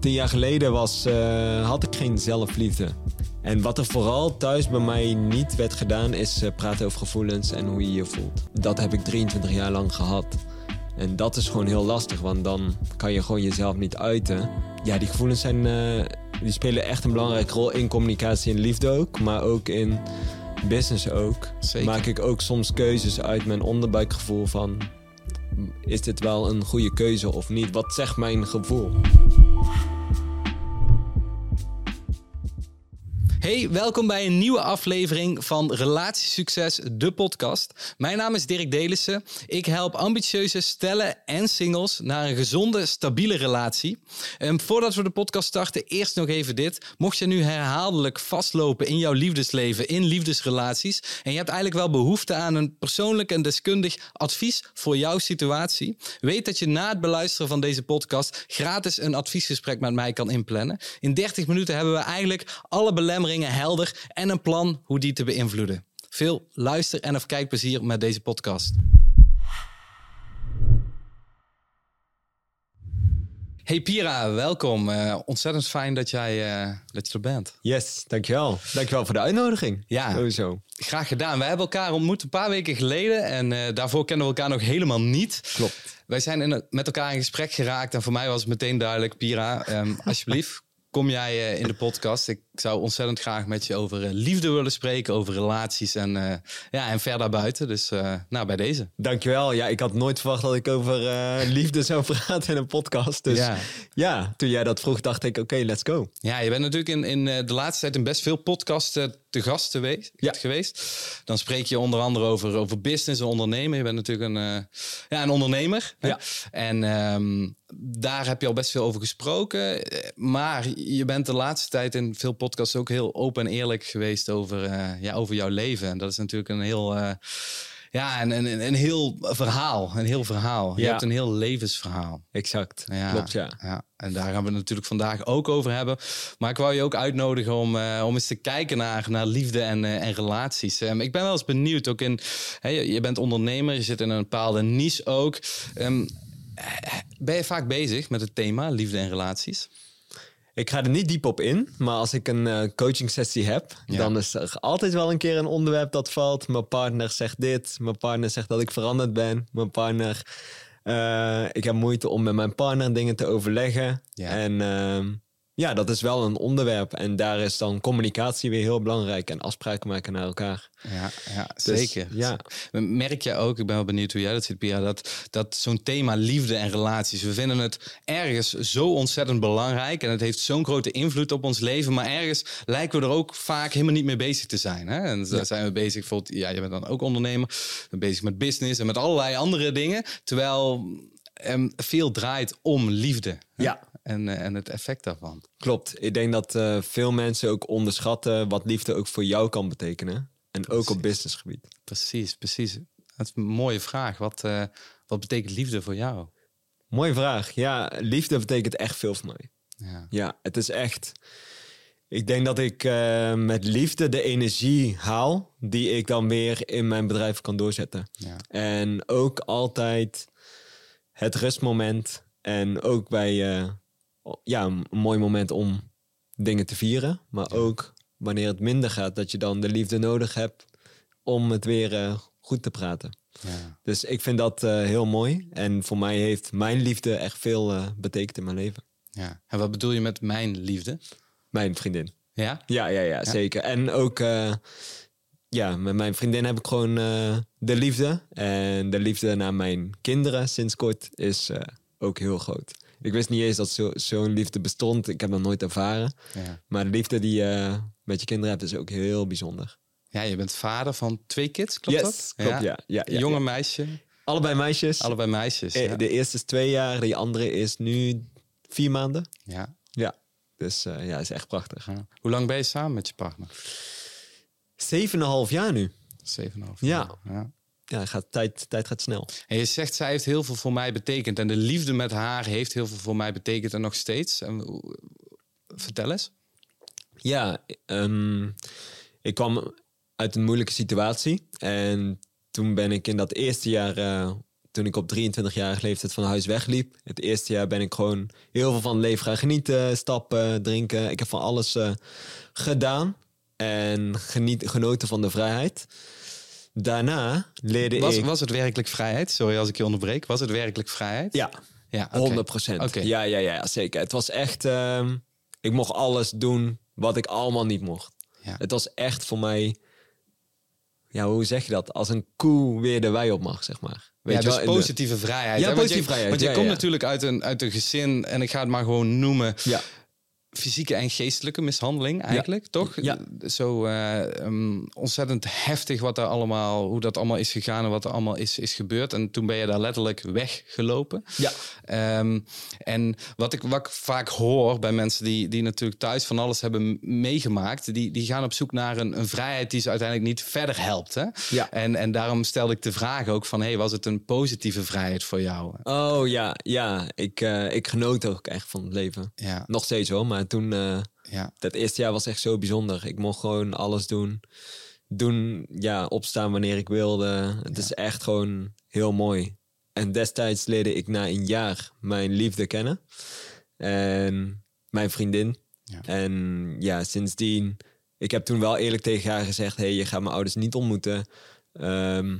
tien jaar geleden was, eh, had ik geen zelfliefde. En wat er vooral thuis bij mij niet werd gedaan, is eh, praten over gevoelens en hoe je je voelt. Dat heb ik 23 jaar lang gehad. En dat is gewoon heel lastig, want dan kan je gewoon jezelf niet uiten. Ja, die gevoelens zijn, eh, die spelen echt een belangrijke rol in communicatie en liefde ook, maar ook in business ook. Zeker. Maak ik ook soms keuzes uit mijn onderbuikgevoel van, is dit wel een goede keuze of niet? Wat zegt mijn gevoel? Bye. Hey, welkom bij een nieuwe aflevering van Relatiesucces, de podcast. Mijn naam is Dirk Delissen. Ik help ambitieuze stellen en singles naar een gezonde, stabiele relatie. En voordat we de podcast starten, eerst nog even dit. Mocht je nu herhaaldelijk vastlopen in jouw liefdesleven, in liefdesrelaties, en je hebt eigenlijk wel behoefte aan een persoonlijk en deskundig advies voor jouw situatie, weet dat je na het beluisteren van deze podcast gratis een adviesgesprek met mij kan inplannen. In 30 minuten hebben we eigenlijk alle belemmeringen helder en een plan hoe die te beïnvloeden. Veel luister- en of kijkplezier met deze podcast. Hey Pira, welkom. Eh, ontzettend fijn dat jij eh, dat je er bent. Yes, dankjewel. Dankjewel voor de uitnodiging. Ja. Sowieso. Graag gedaan. Wij hebben elkaar ontmoet een paar weken geleden en eh, daarvoor kennen we elkaar nog helemaal niet. Klopt. Wij zijn in, met elkaar in gesprek geraakt en voor mij was het meteen duidelijk, Pira, ehm, alsjeblieft, kom jij eh, in de podcast. Ik zou ontzettend graag met je over eh, liefde willen spreken, over relaties en, eh, ja, en ver daarbuiten. Dus nou, bij deze. Dankjewel. Ja, ik had nooit verwacht dat ik over liefde zou praten in een podcast. Dus Ja. ja, toen jij dat vroeg, dacht ik, oké, let's go. Ja, je bent natuurlijk in, in de laatste tijd in best veel podcasts eh, te gast geweest, Ja. geweest. Dan spreek je onder andere over, over business en ondernemen. Je bent natuurlijk een, eh, ja, een ondernemer. Ja. En ehm, daar heb je al best veel over gesproken. Eh, Maar je bent de laatste tijd in veel podcasts ook heel open en eerlijk geweest over, eh, ja, over jouw leven. En dat is natuurlijk een heel... ja, een, een, een heel verhaal. Een heel verhaal. Je Ja. hebt een heel levensverhaal. Exact. Ja, Klopt, ja. ja. En daar gaan we het natuurlijk vandaag ook over hebben. Maar ik wou je ook uitnodigen om, eh, om eens te kijken naar, naar liefde en, eh, en relaties. Ehm, ik ben wel eens benieuwd, ook in, je bent ondernemer, je zit in een bepaalde niche ook. Ehm, eh, ben je vaak bezig met het thema liefde en relaties? Ik ga er niet diep op in, maar als ik een eh, coaching sessie heb, Ja. dan is er altijd wel een keer een onderwerp dat valt. Mijn partner zegt dit, mijn partner zegt dat ik veranderd ben, mijn partner. eh, ik heb moeite om met mijn partner dingen te overleggen. Ja. En ehm, ja, dat is wel een onderwerp. En daar is dan communicatie weer heel belangrijk en afspraken maken naar elkaar. Ja, ja Dus, zeker. ja. Merk je ook, ik ben wel benieuwd hoe jij dat ziet, Pia, dat, dat zo'n thema liefde en relaties, we vinden het ergens zo ontzettend belangrijk en het heeft zo'n grote invloed op ons leven, maar ergens lijken we er ook vaak helemaal niet mee bezig te zijn. Hè? En dan zijn we bezig, bijvoorbeeld, ja, je bent dan ook ondernemer, bezig met business en met allerlei andere dingen, terwijl ehm, veel draait om liefde. hè? Ja. En, eh, en het effect daarvan. Klopt. Ik denk dat eh, veel mensen ook onderschatten wat liefde ook voor jou kan betekenen. En ook op businessgebied. Precies, precies. Dat is een mooie vraag. Wat, eh, wat betekent liefde voor jou? Mooie vraag. Ja, liefde betekent echt veel voor mij. Ja. Ja, het is echt. Ik denk dat ik met liefde de energie haal die ik dan weer in mijn bedrijf kan doorzetten. Ja. En ook altijd het rustmoment. En ook bij eh, ja, een mooi moment om dingen te vieren. Maar ook wanneer het minder gaat, dat je dan de liefde nodig hebt om het weer eh, goed te praten. Ja. Dus ik vind dat eh, heel mooi. En voor mij heeft mijn liefde echt veel eh, betekend in mijn leven. Ja. En wat bedoel je met mijn liefde? Mijn vriendin. Ja? Ja, ja, ja, zeker. En ook, ja, met mijn vriendin heb ik gewoon de liefde. En de liefde naar mijn kinderen sinds kort is ook heel groot. Ik wist niet eens dat zo- zo'n liefde bestond. Ik heb dat nooit ervaren. ja. Maar de liefde die je met je kinderen hebt is ook heel bijzonder. Ja, je bent vader van twee kids, klopt yes, dat? klopt, ja. ja, ja, Jonge ja. meisje, Allebei meisjes. allebei meisjes. Eh. De eerste is twee jaar, de andere is nu vier maanden. Ja. Ja, dus eh, ja, is echt prachtig. ja. Hoe lang ben je samen met je partner? Zeven en een half jaar nu. Zeven en een half Ja. jaar. ja. Ja, gaat, tijd, tijd gaat snel. En je zegt, zij heeft heel veel voor mij betekend. En de liefde met haar heeft heel veel voor mij betekend en nog steeds. En, hoe- vertel eens. Ja, ehm, ik kwam uit een moeilijke situatie. En toen ben ik in dat eerste jaar eh, toen ik op 23-jarige leeftijd van huis wegliep. Het eerste jaar ben ik gewoon heel veel van het leven gaan genieten, stappen, drinken. Ik heb van alles eh, gedaan en geniet, genoten van de vrijheid. Daarna leerde Was, ik... was het werkelijk vrijheid? Sorry als ik je onderbreek. Was het werkelijk vrijheid? Ja, ja oké. 100 procent. Oké. Ja, ja, ja, zeker. Het was echt... ehm, ik mocht alles doen wat ik allemaal niet mocht. Ja. Het was echt voor mij... Ja, hoe zeg je dat? Als een koe weer de wei op mag, zeg maar. Weet ja, je dus wel? Positieve vrijheid. Ja, hè? Want positieve je, vrijheid, Want je ja, komt ja. natuurlijk uit een, uit een gezin, en ik ga het maar gewoon noemen, Ja, fysieke en geestelijke mishandeling eigenlijk, toch? Ja. Zo eh, ehm, ontzettend heftig wat er allemaal, hoe dat allemaal is gegaan en wat er allemaal is, is gebeurd. En toen ben je daar letterlijk weggelopen. ja. Ehm, en wat ik, wat ik vaak hoor bij mensen die, die natuurlijk thuis van alles hebben meegemaakt, die, die gaan op zoek naar een, een vrijheid die ze uiteindelijk niet verder helpt. Hè? Ja. En, en daarom stelde ik de vraag ook van, hey, was het een positieve vrijheid voor jou? Oh ja, ja. Ik, eh, ik genoot ook echt van het leven. Ja, Nog steeds hoor, maar toen... eh, ja, dat eerste jaar was echt zo bijzonder. Ik mocht gewoon alles doen. Doen, ja, opstaan wanneer ik wilde. Het is echt gewoon heel mooi. En destijds leerde ik na een jaar mijn liefde kennen. En mijn vriendin. Ja. En ja, sindsdien... Ik heb toen wel eerlijk tegen haar gezegd... hey, je gaat mijn ouders niet ontmoeten. Ehm,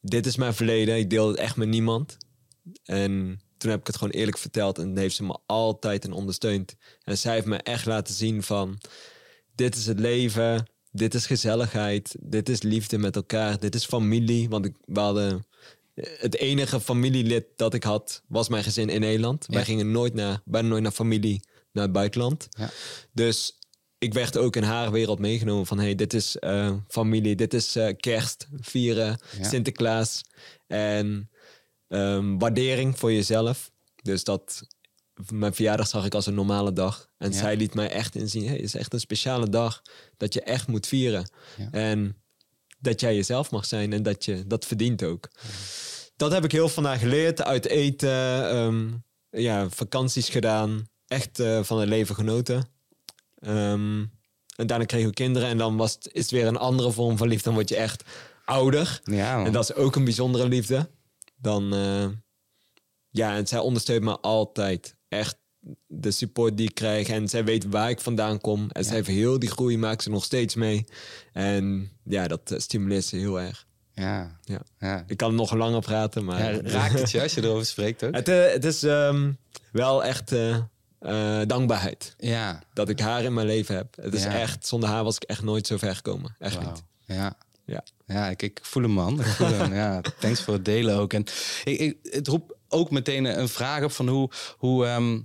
dit is mijn verleden. Ik deel het echt met niemand. En toen heb ik het gewoon eerlijk verteld. En heeft ze me altijd en ondersteund. En zij heeft me echt laten zien van... Dit is het leven. Dit is gezelligheid. Dit is liefde met elkaar. Dit is familie. Want ik, we hadden... Het enige familielid dat ik had, was mijn gezin in Nederland. Ja. Wij gingen nooit naar, bijna nooit naar familie, naar het buitenland. Ja. Dus ik werd ook in haar wereld meegenomen van... hey, dit is eh, familie, dit is eh, kerst, vieren, Ja. Sinterklaas. En ehm, waardering voor jezelf. Dus dat... Mijn verjaardag zag ik als een normale dag. En Ja. zij liet mij echt inzien... Hey, het is echt een speciale dag dat je echt moet vieren. Ja. En dat jij jezelf mag zijn en dat je dat verdient ook. Dat heb ik heel veel van haar geleerd. Uit eten, ehm, ja, vakanties gedaan. Echt eh, van het leven genoten. Ehm, en daarna kregen we kinderen. En dan was het, is het weer een andere vorm van liefde. Dan word je echt ouder. ja man. En dat is ook een bijzondere liefde. Dan, eh, ja, en zij ondersteunt me altijd. Echt de support die ik krijg. En zij weet waar ik vandaan kom. En zij heeft heel die groei, maakt ze nog steeds mee. En ja, dat eh, stimuleert ze heel erg. ja. Ja. Ja. Ik kan nog langer praten, maar... Ja, raakt het je als je erover spreekt ook? het, eh, het is ehm, wel echt dankbaarheid Ja, dat ik haar in mijn leven heb. Het is Ja. echt, zonder haar was ik echt nooit zo ver gekomen. Echt niet. Ja. Ja. Ja, ik, ik voel hem, man. Ik voel hem. Ja, thanks voor het delen ook. En ik, ik, het roept ook meteen een vraag op van hoe, hoe, ehm,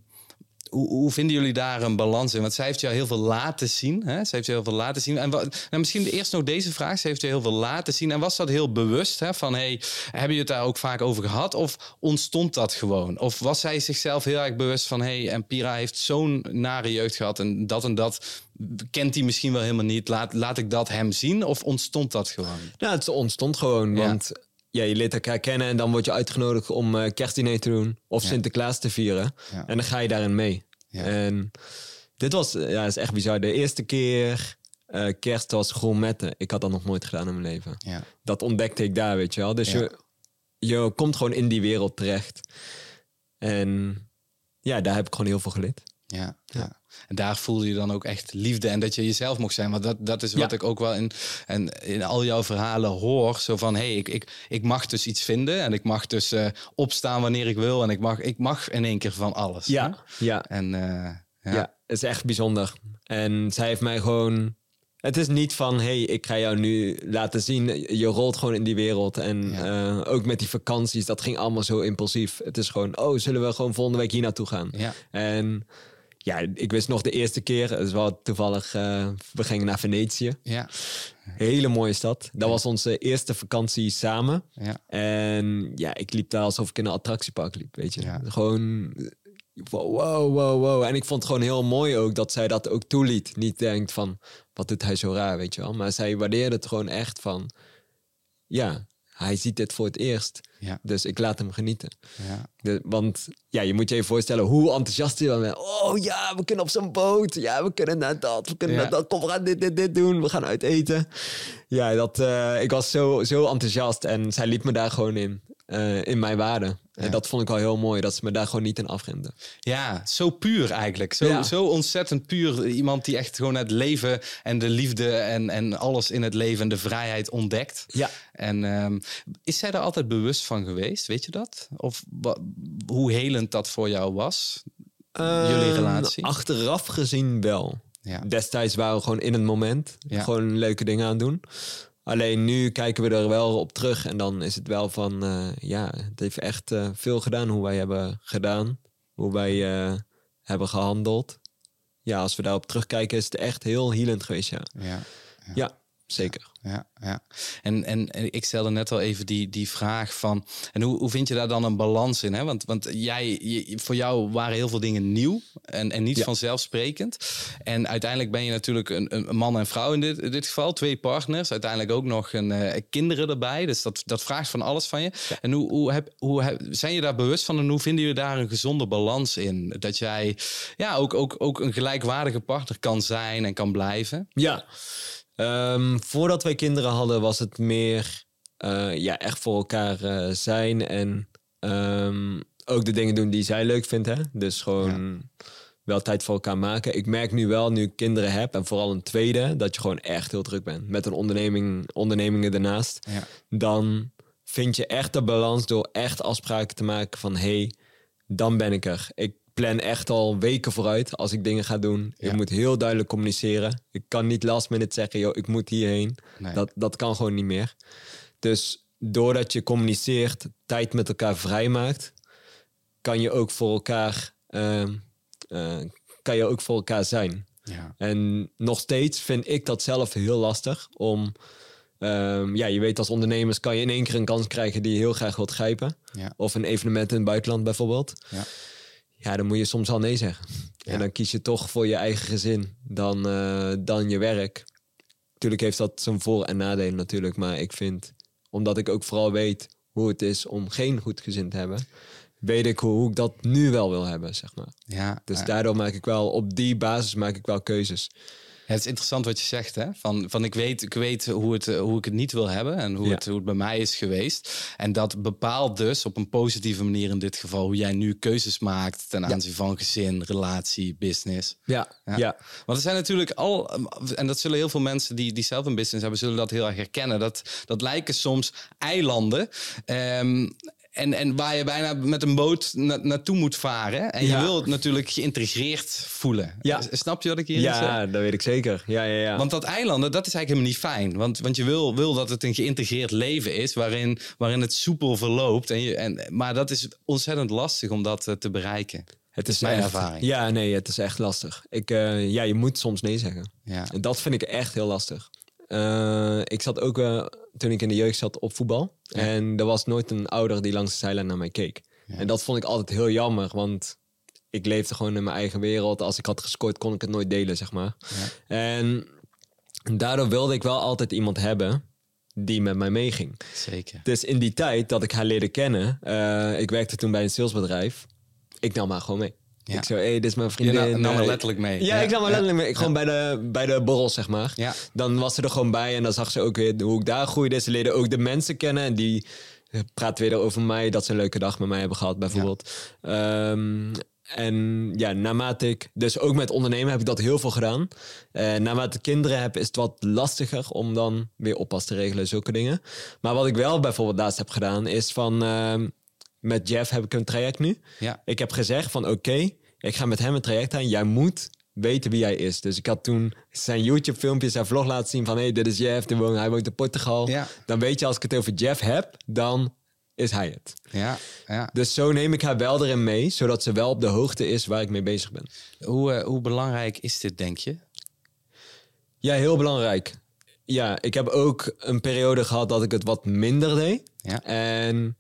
hoe, hoe vinden jullie daar een balans in? Want zij heeft jou heel veel laten zien. Hè? Zij heeft je heel veel laten zien. En wat, nou, misschien eerst nog deze vraag. Ze heeft je heel veel laten zien. En was dat heel bewust? Hè? Van, hey, heb je het daar ook vaak over gehad? Of ontstond dat gewoon? Of was zij zichzelf heel erg bewust van... hey, en Pira heeft zo'n nare jeugd gehad... en dat en dat kent hij misschien wel helemaal niet. Laat, laat ik dat hem zien? Of ontstond dat gewoon? Nou, het ontstond gewoon, want ja, je leert elkaar kennen en dan word je uitgenodigd om kerstdiner te doen of Ja. Sinterklaas te vieren. Ja. En dan ga je daarin mee. Ja. En dit was, eh, ja, is echt bizar. De eerste keer eh, kerst was gourmetten. Ik had dat nog nooit gedaan in mijn leven. Ja. Dat ontdekte ik daar, weet je wel. Dus Ja. je, je komt gewoon in die wereld terecht. En ja, daar heb ik gewoon heel veel geleerd. Ja, ja. En daar voelde je dan ook echt liefde en dat je jezelf mocht zijn. Want dat, dat is wat Ja. ik ook wel in, en in al jouw verhalen hoor. Zo van, hé, hey, ik, ik, ik mag dus iets vinden. En ik mag dus eh, opstaan wanneer ik wil. En ik mag, ik mag in één keer van alles. hè? Ja, ja. En eh, Ja. ja. het is echt bijzonder. En zij heeft mij gewoon. Het is niet van, hey, ik ga jou nu laten zien. Je rolt gewoon in die wereld. En Ja. eh, ook met die vakanties, dat ging allemaal zo impulsief. Het is gewoon, oh, zullen we gewoon volgende week hier naartoe gaan? Ja. En ja, ik wist nog de eerste keer, het is wel toevallig, eh, we gingen naar Venetië. Ja. Hele mooie stad. Dat was onze eerste vakantie samen. Ja. En ja, ik liep daar alsof ik in een attractiepark liep, weet je. Ja. Gewoon, wow, wow, wow, wow. En ik vond het gewoon heel mooi ook dat zij dat ook toeliet. Niet denkt van, wat doet hij zo raar, weet je wel. Maar zij waardeerde het gewoon echt van, ja, hij ziet dit voor het eerst. Ja. Dus ik laat hem genieten. Ja. De, want ja, je moet je even voorstellen hoe enthousiast hij dan bent. Oh ja, we kunnen op zo'n boot. Ja, we kunnen naar dat. We kunnen Ja. naar dat. Kom, we gaan dit, dit, dit doen. We gaan uit eten. Ja, dat, eh, ik was zo, zo enthousiast. En zij liet me daar gewoon in. Eh, in mijn waarde. En dat vond ik al heel mooi, dat ze me daar gewoon niet in afremden. Ja, zo puur eigenlijk. Zo, Ja. zo ontzettend puur. Iemand die echt gewoon het leven en de liefde en, en alles in het leven en de vrijheid ontdekt. Ja. En ehm, is zij er altijd bewust van geweest? Weet je dat? Of hoe helend dat voor jou was? Jullie relatie? Ehm, Achteraf gezien wel. Ja. Destijds waren we gewoon in het moment. Gewoon leuke dingen aan doen. Alleen nu kijken we er wel op terug. En dan is het wel van... eh, ja, het heeft echt eh, veel gedaan hoe wij hebben gedaan. Hoe wij eh, hebben gehandeld. Ja, als we daarop terugkijken is het echt heel healend geweest, ja. Ja. Ja, zeker. Ja, ja. En, en, en ik stelde net al even die, die vraag van... En hoe, hoe vind je daar dan een balans in? Hè? Want, want jij, je- voor jou waren heel veel dingen nieuw en, en niet Ja. vanzelfsprekend. En uiteindelijk ben je natuurlijk een, een man en vrouw in dit, in dit geval. Twee partners. Uiteindelijk ook nog een, eh, kinderen erbij. Dus dat, dat vraagt van alles van je. En hoe, hoe, heb, hoe heb, zijn je daar bewust van? En hoe vinden jullie daar een gezonde balans in? Dat jij ja, ook, ook, ook een gelijkwaardige partner kan zijn en kan blijven? Ja. Ehm, voordat wij kinderen hadden, was het meer eh, ja, echt voor elkaar eh, zijn. En ehm, ook de dingen doen die zij leuk vindt. Hè? Dus gewoon wel tijd voor elkaar maken. Ik merk nu wel, nu ik kinderen heb, en vooral een tweede, dat je gewoon echt heel druk bent. Met een onderneming, ondernemingen ernaast. Ja. Dan vind je echt de balans door echt afspraken te maken van... hey, dan ben ik er. Ik plan echt al weken vooruit als ik dingen ga doen. Ja. Ik moet heel duidelijk communiceren. Ik kan niet last minute zeggen, joh, ik moet hierheen. Nee. Dat, dat kan gewoon niet meer. Dus doordat je communiceert, tijd met elkaar vrijmaakt, kan je ook voor elkaar, ehm, eh, kan je ook voor elkaar zijn. Ja. En nog steeds vind ik dat zelf heel lastig om. ehm, ja, je weet als ondernemers kan je in één keer een kans krijgen die je heel graag wilt grijpen. Ja. Of een evenement in het buitenland bijvoorbeeld. Ja. Ja, dan moet je soms al nee zeggen. Ja. En dan kies je toch voor je eigen gezin dan, eh, dan je werk. Tuurlijk heeft dat zijn voor- en nadelen natuurlijk. Maar ik vind, omdat ik ook vooral weet hoe het is om geen goed gezin te hebben... weet ik hoe, hoe ik dat nu wel wil hebben, zeg maar. Ja, Dus ja. daardoor maak ik wel, op die basis maak ik wel keuzes. Het is interessant wat je zegt, hè? Van, van ik weet, ik weet hoe, het, hoe ik het niet wil hebben en hoe, Ja. het, hoe het bij mij is geweest. En dat bepaalt dus op een positieve manier in dit geval hoe jij nu keuzes maakt ten aanzien van gezin, relatie, business. Ja, Ja. ja. Want er zijn natuurlijk al, en dat zullen heel veel mensen die, die zelf een business hebben, zullen dat heel erg herkennen. Dat, dat lijken soms eilanden. ehm, en, en waar je bijna met een boot na- naartoe moet varen. En je Ja. wil het natuurlijk geïntegreerd voelen. Ja. S- Snap je wat ik hier zeg? Ja, dat weet ik zeker. Ja, ja, ja. Want dat eilanden, dat is eigenlijk helemaal niet fijn. Want, want je wil, wil dat het een geïntegreerd leven is, waarin, waarin het soepel verloopt. En je, en, maar dat is ontzettend lastig om dat eh, te bereiken. het is mijn echt, ervaring. Ja, nee, het is echt lastig. Ik, eh, ja, je moet soms nee zeggen. Ja. En dat vind ik echt heel lastig. Eh, ik zat ook, eh, toen ik in de jeugd zat, op voetbal. En er was nooit een ouder die langs de zijlijn naar mij keek. En dat vond ik altijd heel jammer, want ik leefde gewoon in mijn eigen wereld. Als ik had gescoord, kon ik het nooit delen, zeg maar. En daardoor wilde ik wel altijd iemand hebben die met mij meeging. Zeker. Dus in die tijd dat ik haar leerde kennen, eh, ik werkte toen bij een salesbedrijf. Ik nam haar gewoon mee. Ja. Ik zei, hé, dit is mijn Je vriendin. nam, nam er Eh, letterlijk mee. Ja, ik nam haar letterlijk mee. Ik Gewoon bij de, bij de borrel, zeg maar. Ja. Dan was ze er gewoon bij en dan zag ze ook weer hoe ik daar groeide. Ze leerde ook de mensen kennen en die praat weer over mij. Dat ze een leuke dag met mij hebben gehad, bijvoorbeeld. Ehm, en ja, naarmate ik... Dus ook met ondernemen heb ik dat heel veel gedaan. Eh naarmate ik kinderen heb, is het wat lastiger om dan weer oppas te regelen, zulke dingen. Maar wat ik wel bijvoorbeeld laatst heb gedaan, is van... ehm, met Jeff heb ik een traject nu. Ja. Ik heb gezegd van oké, ik ga met hem een traject aan. Jij moet weten wie hij is. Dus ik had toen zijn YouTube filmpjes, zijn vlog laten zien van... hé, hey, dit is Jeff, die woont, hij woont in Portugal. Ja. Dan weet je, als ik het over Jeff heb, dan is hij het. Ja, ja. Dus zo neem ik haar wel erin mee, zodat ze wel op de hoogte is waar ik mee bezig ben. Hoe, eh, hoe belangrijk is dit, denk je? Ja, heel belangrijk. Ja, ik heb ook een periode gehad dat ik het wat minder deed. Ja. En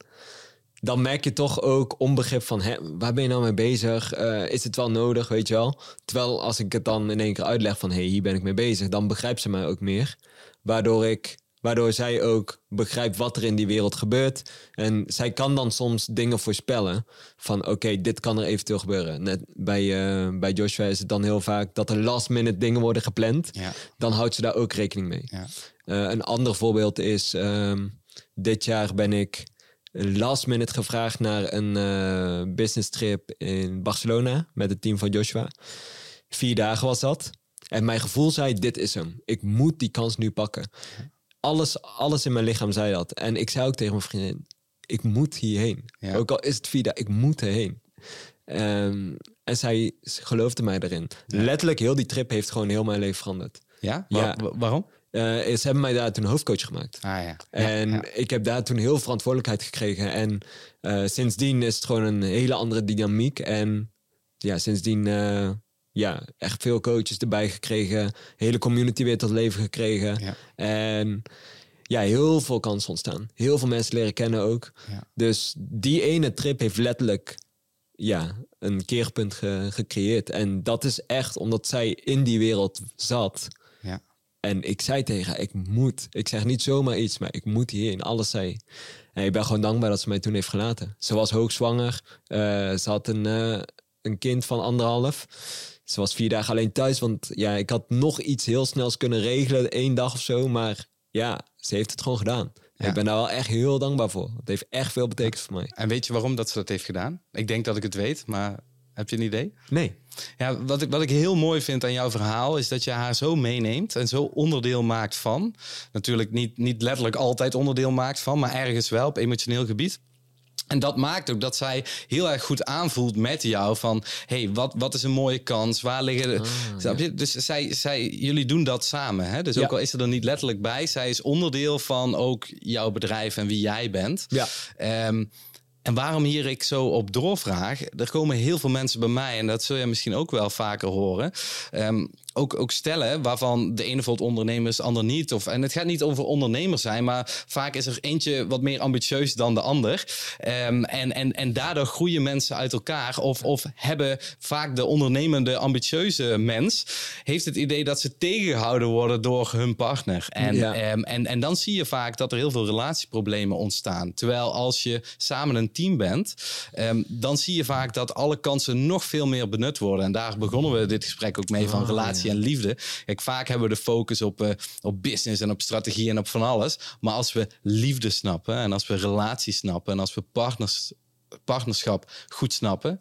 dan merk je toch ook onbegrip van, hè, waar ben je nou mee bezig? Eh, is het wel nodig, weet je wel? Terwijl als ik het dan in één keer uitleg van, hé, hey, hier ben ik mee bezig, dan begrijpt ze mij ook meer. Waardoor ik, waardoor zij ook begrijpt wat er in die wereld gebeurt. En zij kan dan soms dingen voorspellen van, oké, dit kan er eventueel gebeuren. Net bij, eh, bij Joshua is het dan heel vaak dat er last minute dingen worden gepland. Ja. Dan houdt ze daar ook rekening mee. Ja. Eh, een ander voorbeeld is, ehm, dit jaar ben ik last minute gevraagd naar een eh, business trip in Barcelona met het team van Joshua. Vier dagen was dat. En mijn gevoel zei, dit is hem. Ik moet die kans nu pakken. Alles, alles in mijn lichaam zei dat. En ik zei ook tegen mijn vriendin, ik moet hierheen. Ja. Ook al is het vier dagen, ik moet erheen. Ehm, en zij geloofde mij erin. Letterlijk, heel die trip heeft gewoon heel mijn leven veranderd. Ja? Ja. Wa- wa- waarom? Eh, ze hebben mij daar toen hoofdcoach gemaakt. Ah ja. En ja. ik heb daar toen heel verantwoordelijkheid gekregen. En eh, sindsdien is het gewoon een hele andere dynamiek. En ja, sindsdien eh, ja, echt veel coaches erbij gekregen. Hele community weer tot leven gekregen. En ja, heel veel kansen ontstaan. Heel veel mensen leren kennen ook. Dus die ene trip heeft letterlijk ja, een keerpunt ge- gecreëerd. En dat is echt omdat zij in die wereld zat. Ja. En ik zei tegen haar, ik moet. Ik zeg niet zomaar iets, maar ik moet hierheen. Alles zei. En ik ben gewoon dankbaar dat ze mij toen heeft gelaten. Ze was hoogzwanger. Eh, ze had een, eh, een kind van anderhalf. Ze was vier dagen alleen thuis. Want ja, ik had nog iets heel snels kunnen regelen. één dag of zo. Maar ja, ze heeft het gewoon gedaan. Ja. Ik ben daar wel echt heel dankbaar voor. Het heeft echt veel betekend voor mij. En weet je waarom dat ze dat heeft gedaan? Ik denk dat ik het weet, maar heb je een idee? Nee. Ja, wat ik, wat ik heel mooi vind aan jouw verhaal is dat je haar zo meeneemt en zo onderdeel maakt van. Natuurlijk niet, niet letterlijk altijd onderdeel maakt van, maar ergens wel op emotioneel gebied. En dat maakt ook dat zij heel erg goed aanvoelt met jou van... hey, wat, wat is een mooie kans? Waar liggen... de- je? Dus zij, zij, jullie doen dat samen. Hè? Dus Ja. ook al is ze er niet letterlijk bij... zij is onderdeel van ook jouw bedrijf en wie jij bent. Ja. Ehm, en waarom hier ik zo op doorvraag, er komen heel veel mensen bij mij, en dat zul je misschien ook wel vaker horen. Ehm, ook, ook stellen waarvan de ene voelt ondernemers, de ander niet. Of, en het gaat niet over ondernemers zijn, maar vaak is er eentje wat meer ambitieus dan de ander. Ehm, en, en, en daardoor groeien mensen uit elkaar. Of, of hebben vaak de ondernemende, ambitieuze mens, heeft het idee dat ze tegengehouden worden door hun partner. En, Ja. Ehm, en, en dan zie je vaak dat er heel veel relatieproblemen ontstaan. Terwijl als je samen een team bent, ehm, dan zie je vaak dat alle kansen nog veel meer benut worden. En daar begonnen we dit gesprek ook mee van Oh, en liefde. Kijk, vaak hebben we de focus op, eh, op business en op strategie en op van alles. Maar als we liefde snappen en als we relatie snappen en als we partners, partnerschap goed snappen,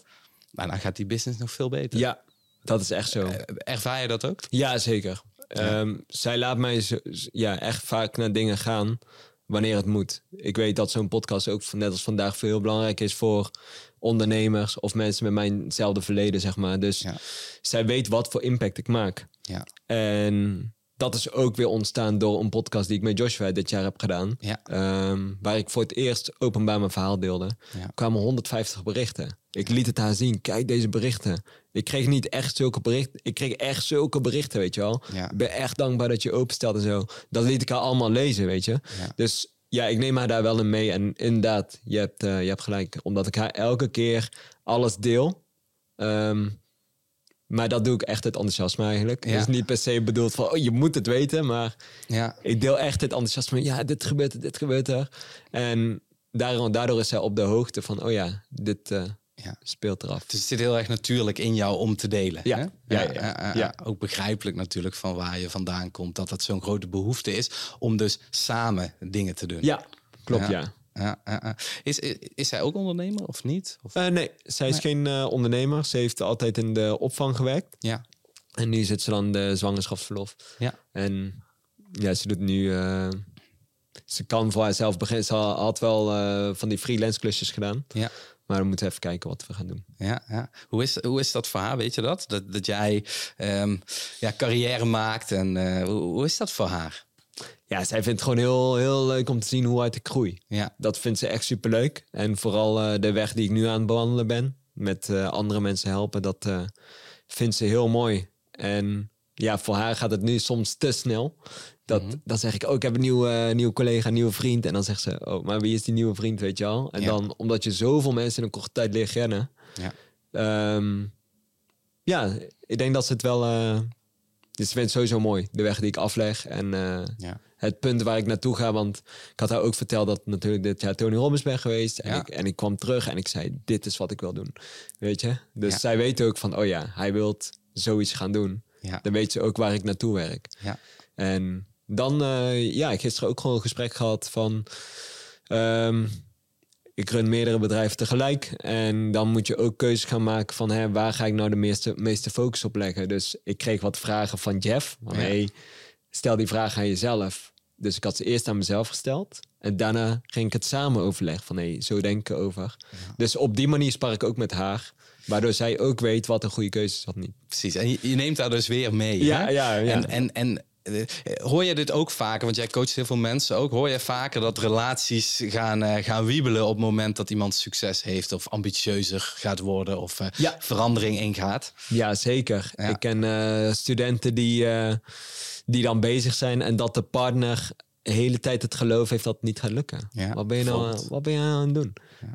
nou, dan gaat die business nog veel beter. Ja, dat is echt zo. Ervaar je dat ook? Ja, zeker. Ehm, zij laat mij zo, ja, echt vaak naar dingen gaan wanneer het moet. Ik weet dat zo'n podcast ook net als vandaag veel heel belangrijk is voor ondernemers of mensen met mijnzelfde verleden, zeg maar. Dus Ja. zij weet wat voor impact ik maak. Ja. En dat is ook weer ontstaan door een podcast die ik met Joshua dit jaar heb gedaan. Ja. Ehm, waar ik voor het eerst openbaar mijn verhaal deelde. Ja. Kwamen 150 berichten. Ik liet het haar zien. Kijk deze berichten. Ik kreeg niet echt zulke berichten. Ik kreeg echt zulke berichten, weet je wel. Ja. Ik ben echt dankbaar dat je openstelt en zo. Dat liet ik haar allemaal lezen, weet je. Ja. Dus ja, ik neem haar daar wel in mee. En inderdaad, je hebt, eh, je hebt gelijk. Omdat ik haar elke keer alles deel. Ehm, maar dat doe ik echt het enthousiasme eigenlijk. Ja. Dus niet per se bedoeld van, oh, je moet het weten. Maar Ja. ik deel echt het enthousiasme. Ja, dit gebeurt er, dit gebeurt er. En daardoor, daardoor is zij op de hoogte van, oh ja, dit eh, Ja. speelt eraf. Dus het zit heel erg natuurlijk in jou om te delen. Ja. hè? Ja, ja, ja. Ja. Ook begrijpelijk natuurlijk van waar je vandaan komt. Dat dat zo'n grote behoefte is om dus samen dingen te doen. Ja, klopt, Ja. ja. Is, is, is zij ook ondernemer of niet? Of, Eh, nee, zij is geen eh, ondernemer. Ze heeft altijd in de opvang gewerkt. ja. En nu zit ze dan de zwangerschapsverlof. Ja. En ja, ze doet nu... eh, ze kan voor haarzelf beginnen. Ze had wel van die freelance klusjes gedaan. Ja. Maar we moeten even kijken wat we gaan doen. Ja, ja. Hoe, is, hoe is dat voor haar? Weet je dat? Dat, dat jij ehm, ja, carrière maakt. En eh, hoe, hoe is dat voor haar? Ja, zij vindt het gewoon heel, heel leuk om te zien hoe hard ik groei. Ja. Dat vindt ze echt superleuk. En vooral eh, de weg die ik nu aan het bewandelen ben. Met eh, andere mensen helpen. Dat vindt ze heel mooi. En ja, voor haar gaat het nu soms te snel. Dat, Dan zeg ik, oh, ik heb een nieuwe, eh, nieuwe collega, een nieuwe vriend. En dan zegt ze, oh, maar wie is die nieuwe vriend, weet je al? En Ja. dan, omdat je zoveel mensen in een korte tijd leert kennen. Ja. Ehm, ja, ik denk dat ze het wel... eh dus ze vindt het sowieso mooi, de weg die ik afleg. En eh, Ja. het punt waar ik naartoe ga. Want ik had haar ook verteld dat natuurlijk dit jaar Tony Robbins ben geweest. En, Ja. ik, en ik kwam terug en ik zei, dit is wat ik wil doen. Weet je? Dus Ja. zij weet ook van, oh ja, hij wil zoiets gaan doen. Dan weet ze ook waar ik naartoe werk. Ja. En dan, eh, ja, ik gisteren ook gewoon een gesprek gehad van... ehm, ik run meerdere bedrijven tegelijk. En dan moet je ook keuzes gaan maken van hè, waar ga ik nou de meeste, meeste focus op leggen. Dus ik kreeg wat vragen van Jeff. Van, Ja. hey, stel die vraag aan jezelf. Dus ik had ze eerst aan mezelf gesteld. En daarna ging ik het samen overleggen. Van hé, zo denk ik over. Dus op die manier spar ik ook met haar. Waardoor zij ook weet wat een goede keuze is wat niet. Precies. En je, je neemt daar dus weer mee. Ja, hè? ja, ja. En, en, en hoor je dit ook vaker? Want jij coacht heel veel mensen ook. Hoor je vaker dat relaties gaan, eh, gaan wiebelen op het moment dat iemand succes heeft of ambitieuzer gaat worden of eh, Ja. verandering ingaat? Ja, zeker. Ja. Ik ken eh, studenten die, eh, die dan bezig zijn en dat de partner de hele tijd het geloof heeft dat het niet gaat lukken. Ja, wat, ben je nou, wat ben je aan het doen?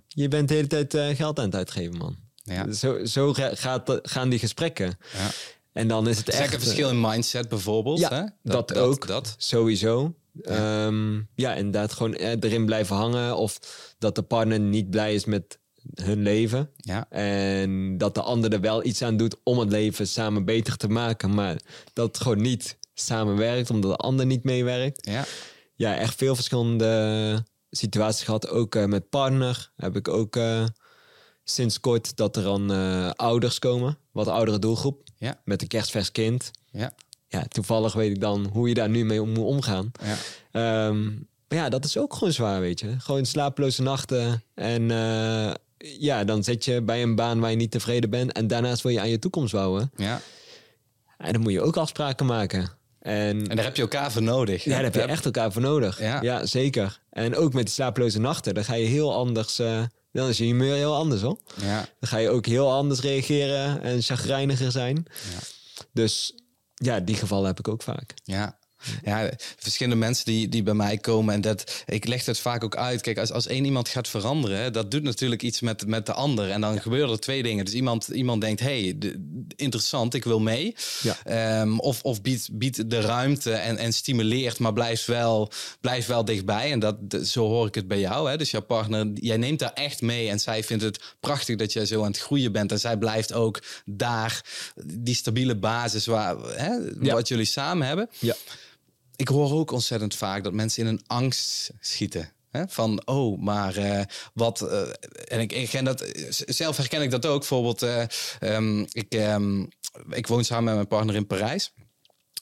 Je bent de hele tijd eh, geld aan het uitgeven, man. Ja. Zo, zo ga- gaat, gaan die gesprekken. Ja. En dan is het is echt... een verschil in mindset bijvoorbeeld. Ja, hè? dat, ook. Dat. Sowieso. Ja. ja, inderdaad gewoon eh, erin blijven hangen. Of dat de partner niet blij is met hun leven. Ja. En dat de ander er wel iets aan doet om het leven samen beter te maken. Maar dat het gewoon niet samenwerkt, omdat de ander niet meewerkt. Ja. Ja, echt veel verschillende situaties gehad. Ook eh, met partner heb ik ook eh, sinds kort dat er dan eh, ouders komen. Wat oudere doelgroep. Ja. Met een kerstvers kind. Ja. Ja, toevallig weet ik dan hoe je daar nu mee om moet omgaan. Ja. Ehm, maar ja, dat is ook gewoon zwaar, weet je. Gewoon slapeloze nachten. En eh, ja, dan zit je bij een baan waar je niet tevreden bent. En daarnaast wil je aan je toekomst bouwen. ja. En dan moet je ook afspraken maken. En, En daar heb je elkaar voor nodig. ja, daar heb je echt elkaar voor nodig. Ja. Ja. zeker. En ook met die slapeloze nachten, dan ga je heel anders... eh, dan is je humeur heel anders, hoor. Ja. Dan ga je ook heel anders reageren en chagrijniger zijn. Dus ja, die gevallen heb ik ook vaak. Ja. Ja, verschillende mensen die, die bij mij komen en dat, ik leg het vaak ook uit. Kijk, als, als één iemand gaat veranderen, dat doet natuurlijk iets met, met de ander. En dan gebeuren er twee dingen. Dus iemand, iemand denkt, hey, de- interessant, ik wil mee. Ja. Ehm, of of biedt, biedt de ruimte en, en stimuleert, maar blijft wel, blijft wel dichtbij. En dat, zo hoor ik het bij jou. Hè? Dus jouw partner, jij neemt daar echt mee. En zij vindt het prachtig dat jij zo aan het groeien bent. En zij blijft ook daar, die stabiele basis waar, hè, Ja. wat jullie samen hebben Ja. Ik hoor ook ontzettend vaak dat mensen in een angst schieten. Hè? Van, oh, maar eh, wat... eh, en ik, ik dat, zelf herken ik dat ook. Bijvoorbeeld, eh, ehm, ik, ehm, ik woon samen met mijn partner in Parijs.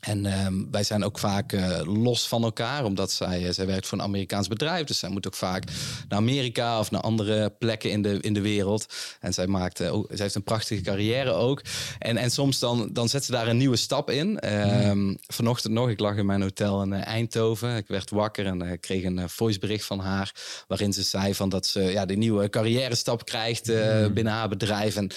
En ehm, wij zijn ook vaak eh, los van elkaar, omdat zij, eh, zij werkt voor een Amerikaans bedrijf. Dus zij moet ook vaak naar Amerika of naar andere plekken in de, in de wereld. En zij, maakt, eh, ook, zij heeft een prachtige carrière ook. En, en soms dan, dan zet ze daar een nieuwe stap in. Ehm, Vanochtend nog, ik lag in mijn hotel in Eindhoven. Ik werd wakker en kreeg een voicebericht van haar. Waarin ze zei van dat ze ja, die nieuwe carrière stap krijgt eh, binnen haar bedrijf. En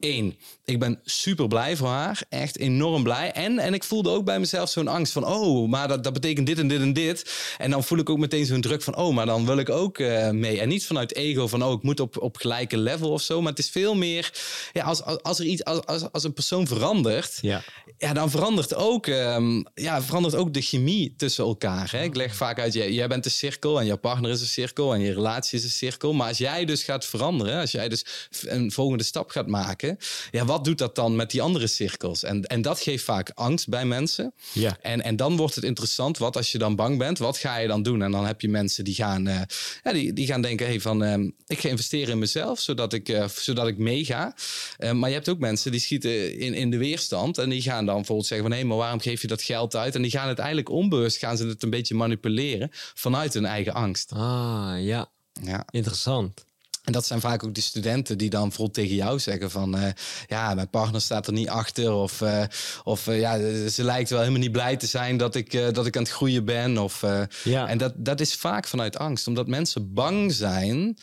Eén, ik ben super blij voor haar. Echt enorm blij. En, en ik voelde ook bij mezelf zo'n angst van... oh, maar dat, dat betekent dit en dit en dit. En dan voel ik ook meteen zo'n druk van... oh, maar dan wil ik ook eh, mee. En niet vanuit ego van... oh, ik moet op, op gelijke level of zo. Maar het is veel meer... Ja, als, als, als er iets... Als, als, als een persoon verandert... Ja. Ja, dan verandert ook, ehm, ja, verandert ook de chemie tussen elkaar. Hè? Ik leg vaak uit, jij, jij bent een cirkel en jouw partner is een cirkel en je relatie is een cirkel. Maar als jij dus gaat veranderen, als jij dus een volgende stap gaat maken, ja, wat doet dat dan met die andere cirkels? En, en dat geeft vaak angst bij mensen. Ja. En, en dan wordt het interessant, wat als je dan bang bent, wat ga je dan doen? En dan heb je mensen die gaan, eh, ja, die, die gaan denken, hey, van, ehm, ik ga investeren in mezelf, zodat ik, eh, zodat ik meega. Eh, maar je hebt ook mensen die schieten in, in de weerstand en die gaan dan bijvoorbeeld zeggen van, hé, maar waarom geef je dat geld uit? En die gaan het eigenlijk onbewust, gaan ze het een beetje manipuleren vanuit hun eigen angst. Ah, ja. Ja. Interessant. En dat zijn vaak ook die studenten die dan bijvoorbeeld tegen jou zeggen van... eh, ja, mijn partner staat er niet achter. Of, eh, of eh, ja, ze lijkt wel helemaal niet blij te zijn dat ik, dat ik aan het groeien ben. Of, Ja. En dat, dat is vaak vanuit angst. Omdat mensen bang zijn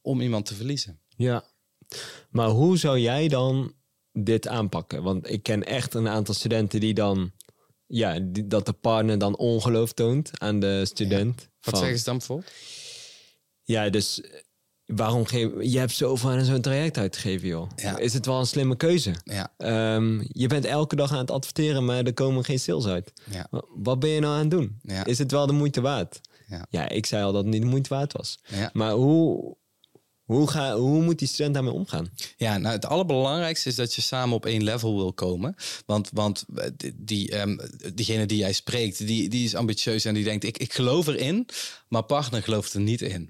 om iemand te verliezen. Ja. Maar hoe zou jij dan dit aanpakken? Want ik ken echt een aantal studenten die dan... Ja, die- dat de partner dan ongeloof toont aan de student. Wat Van- zeggen ze dan bijvoorbeeld? Ja, dus waarom geef je hebt zoveel aan zo'n traject uitgegeven, joh? Ja. Is het wel een slimme keuze? Ja, Ehm, je bent elke dag aan het adverteren, maar er komen geen sales uit. ja, Wa- Wat ben je nou aan het doen? Is het wel de moeite waard? Ja. ja, ik zei al dat het niet de moeite waard was. Maar hoe, Hoe, ga, hoe moet die student daarmee omgaan? Ja, nou het allerbelangrijkste is dat je samen op één level wil komen. Want, want eh, die, ehm, diegene die jij spreekt, die, die is ambitieus en die denkt, ik, ik geloof erin, maar partner gelooft er niet in.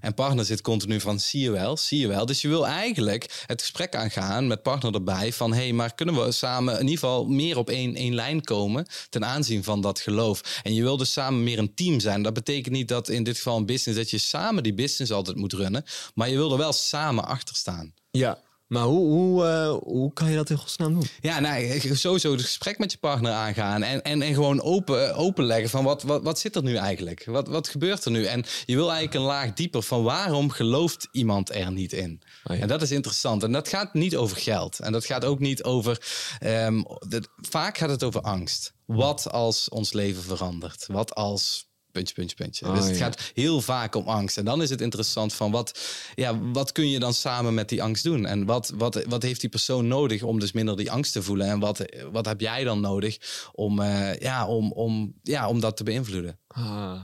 En partner zit continu van, zie je wel, zie je wel. Dus je wil eigenlijk het gesprek aangaan met partner erbij van, hé, hey, maar kunnen we samen in ieder geval meer op één, één lijn komen ten aanzien van dat geloof. En je wil dus samen meer een team zijn. Dat betekent niet dat in dit geval een business, dat je samen die business altijd moet runnen, maar je wil er wel samen achter staan. Ja. Maar hoe, hoe, uh, hoe kan je dat in godsnaam doen? Ja, nou, sowieso het gesprek met je partner aangaan. En, en, en gewoon open, openleggen van wat, wat, wat zit er nu eigenlijk? Wat, wat gebeurt er nu? En je wil eigenlijk een laag dieper van waarom gelooft iemand er niet in? Oh ja. En dat is interessant. En dat gaat niet over geld. En dat gaat ook niet over... Um, dat, vaak gaat het over angst. Wat als ons leven verandert? Wat als puntje, puntje, puntje. Oh, dus het gaat heel vaak om angst. En dan is het interessant van wat, ja, wat kun je dan samen met die angst doen? En wat, wat, wat heeft die persoon nodig om dus minder die angst te voelen? En wat, wat heb jij dan nodig om, uh, ja, om, om, ja, om dat te beïnvloeden? Ah.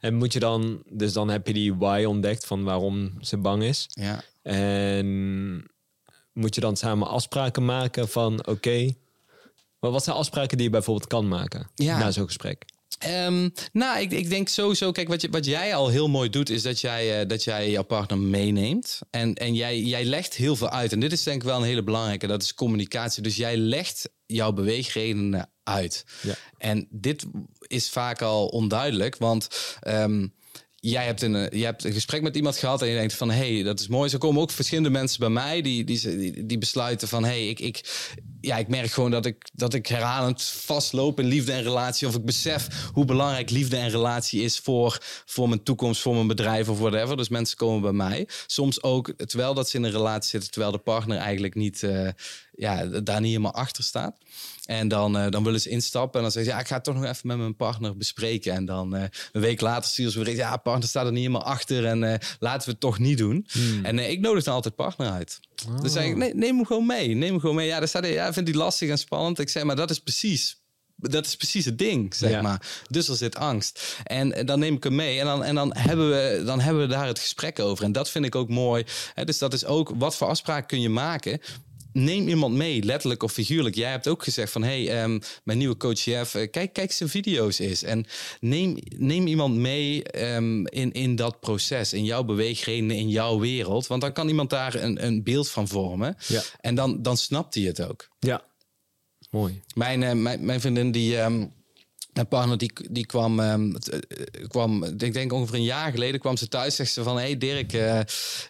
En moet je dan, dus dan heb je die why ontdekt van waarom ze bang is. Ja. En moet je dan samen afspraken maken van oké, okay, wat zijn afspraken die je bijvoorbeeld kan maken ja. na zo'n gesprek? Um, nou, ik, ik denk sowieso, kijk, wat, je, wat jij al heel mooi doet, is dat jij, uh, dat jij jouw partner meeneemt. En, en jij, jij legt heel veel uit. En dit is denk ik wel een hele belangrijke, dat is communicatie. Dus jij legt jouw beweegredenen uit. Ja. En dit is vaak al onduidelijk, want um, jij hebt, een, je hebt een gesprek met iemand gehad en je denkt van hé, hey, dat is mooi. Zo komen ook verschillende mensen bij mij die, die, die, besluiten van hé, hey, ik, ik, ja, ik merk gewoon dat ik, dat ik herhalend vastloop in liefde en relatie. Of ik besef hoe belangrijk liefde en relatie is voor, voor mijn toekomst, voor mijn bedrijf of whatever. Dus mensen komen bij mij. Soms ook terwijl dat ze in een relatie zitten, terwijl de partner eigenlijk niet, uh, ja, daar niet helemaal achter staat. En dan, uh, dan willen ze instappen en dan zeggen ze, ja, ik ga het toch nog even met mijn partner bespreken. En dan uh, een week later sturen ze weer, ja, partner staat er niet helemaal achter en laten we het toch niet doen. Hmm. En ik nodig dan altijd partner uit. Oh. Dus zeg ik, nee, neem hem gewoon mee, neem hem gewoon mee. Ja, daar staat, ja, vindt hij lastig en spannend. Ik zeg, maar dat is precies dat is precies het ding, zeg maar. Dus er zit angst. En dan neem ik hem mee en dan, en dan, hebben we, dan hebben we daar het gesprek over. En dat vind ik ook mooi. dus dat is ook, wat voor afspraken kun je maken neem iemand mee, letterlijk of figuurlijk. Jij hebt ook gezegd van, hey, um, mijn nieuwe coach Jeff, uh, kijk, kijk zijn video's eens. En neem, neem iemand mee um, in, in dat proces, in jouw beweegredenen, in jouw wereld. Want dan kan iemand daar een, een beeld van vormen. Ja. En dan, dan snapt hij het ook. Ja, mooi. Mijn, uh, mijn, mijn vriendin die... Um, mijn partner die, die kwam, um, kwam, ik denk ongeveer een jaar geleden, kwam ze thuis. Zegt ze van, hey Dirk, uh,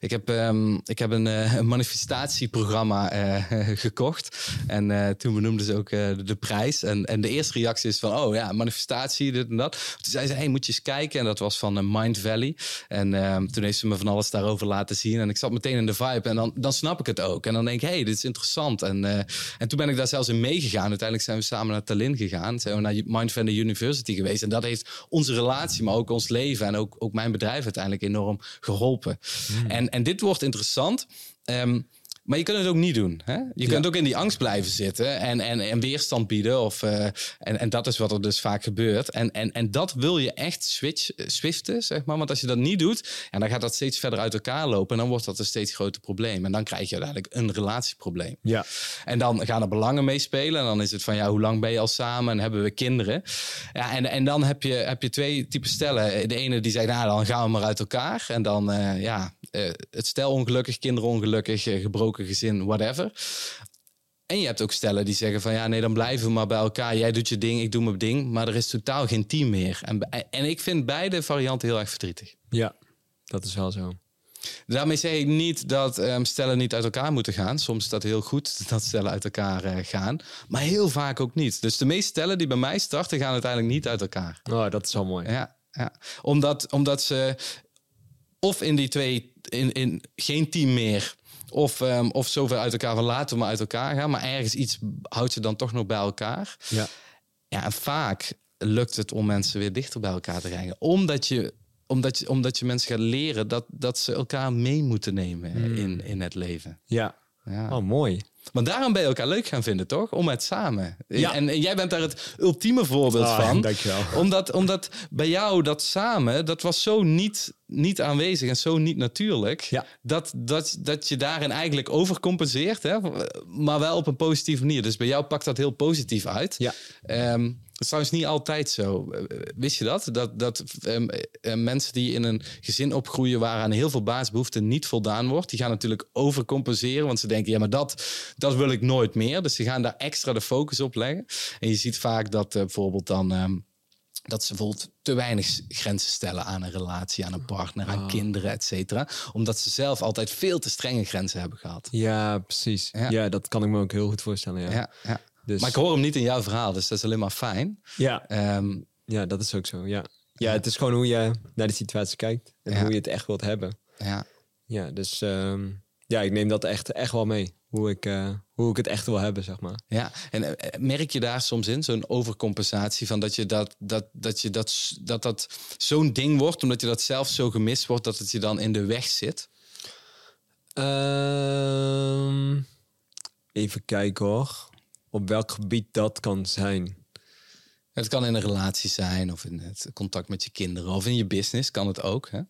ik heb, um, ik heb een, manifestatieprogramma gekocht. En toen benoemde ze ook de prijs. En, en de eerste reactie is van, oh ja, manifestatie, dit en dat. Toen zei ze, hey, moet je eens kijken. En dat was van Mind Valley. En um, toen heeft ze me van alles daarover laten zien. En ik zat meteen in de vibe. En dan, dan snap ik het ook. En dan denk ik, hey, dit is interessant. En, en toen ben ik daar zelfs in meegegaan. Uiteindelijk zijn we samen naar Tallinn gegaan. Zijn we naar Mind Valley University geweest. En dat heeft onze relatie, maar ook ons leven en ook, ook mijn bedrijf uiteindelijk enorm geholpen. Hmm. En, en dit wordt interessant. Um, maar je kunt het ook niet doen. Hè? Je kunt ook in die angst blijven zitten en, en, en weerstand bieden. Of, uh, en, en dat is wat er dus vaak gebeurt. En, en, en dat wil je echt switch, swiften, zeg maar. Want als je dat niet doet, en dan gaat dat steeds verder uit elkaar lopen. En dan wordt dat een steeds groter probleem. En dan krijg je uiteindelijk een relatieprobleem. Ja. En dan gaan er belangen meespelen. En dan is het van, ja, hoe lang ben je al samen? En hebben we kinderen? Ja, en, en dan heb je, heb je twee typen stellen. De ene die zegt, nou, dan gaan we maar uit elkaar. En dan, uh, ja, uh, het stel ongelukkig, kinderen ongelukkig, gebroken gezin, whatever. En je hebt ook stellen die zeggen van ja, nee, dan blijven we maar bij elkaar. Jij doet je ding, ik doe mijn ding. Maar er is totaal geen team meer. En, en ik vind beide varianten heel erg verdrietig. Ja, dat is wel zo. Daarmee zeg ik niet dat um, stellen niet uit elkaar moeten gaan. Soms is dat heel goed dat stellen uit elkaar uh, gaan. Maar heel vaak ook niet. Dus de meeste stellen die bij mij starten, gaan uiteindelijk niet uit elkaar. Oh, dat is wel mooi. Ja, ja. Omdat, omdat ze of in die twee, in, in geen team meer of, um, of zoveel uit elkaar van laten we maar uit elkaar gaan. Maar ergens iets houdt ze dan toch nog bij elkaar. Ja. Ja, en vaak lukt het om mensen weer dichter bij elkaar te brengen. Omdat je, omdat je, omdat je mensen gaat leren dat, dat ze elkaar mee moeten nemen hmm. in, in het leven. Ja. ja. Oh, mooi. Want daarom ben je elkaar leuk gaan vinden, toch? Om het samen. Ja. En, en jij bent daar het ultieme voorbeeld oh, van. Dankjewel. Omdat, omdat bij jou dat samen, dat was zo niet, niet aanwezig en zo niet natuurlijk. Ja. Dat, dat, dat je daarin eigenlijk overcompenseert, hè? maar wel op een positieve manier. Dus bij jou pakt dat heel positief uit. Ja. Ehm, dat is trouwens niet altijd zo. Eh, Wist je dat? Dat, dat ehm, eh, mensen die in een gezin opgroeien waar aan heel veel basisbehoeften niet voldaan wordt, die gaan natuurlijk overcompenseren. Want ze denken, ja, maar dat, dat wil ik nooit meer. Dus ze gaan daar extra de focus op leggen. En je ziet vaak dat eh, bijvoorbeeld dan. ehm, dat ze bijvoorbeeld te weinig grenzen stellen aan een relatie, aan een partner, aan Oh. kinderen, et cetera. Omdat ze zelf altijd veel te strenge grenzen hebben gehad. Ja, precies. Ja. Ja. dat kan ik me ook heel goed voorstellen. Ja, Ja, ja. Dus, Maar ik hoor hem niet in jouw verhaal, dus dat is alleen maar fijn. ja, Ehm, ja, dat is ook zo. Ja. ja, het is gewoon hoe je naar de situatie kijkt en Ja. hoe je het echt wilt hebben. ja. Ja, dus ehm, ja, ik neem dat echt, echt wel mee. Hoe ik, eh, hoe ik het echt wil hebben, zeg maar. Ja, en eh, merk je daar soms in, zo'n overcompensatie van dat je dat, dat, dat, je dat, dat, dat zo'n ding wordt, omdat je dat zelf zo gemist wordt, dat het je dan in de weg zit? Ehm, even kijken hoor. Op welk gebied dat kan zijn. Het kan in een relatie zijn, of in het contact met je kinderen, of in je business kan het ook. Hè?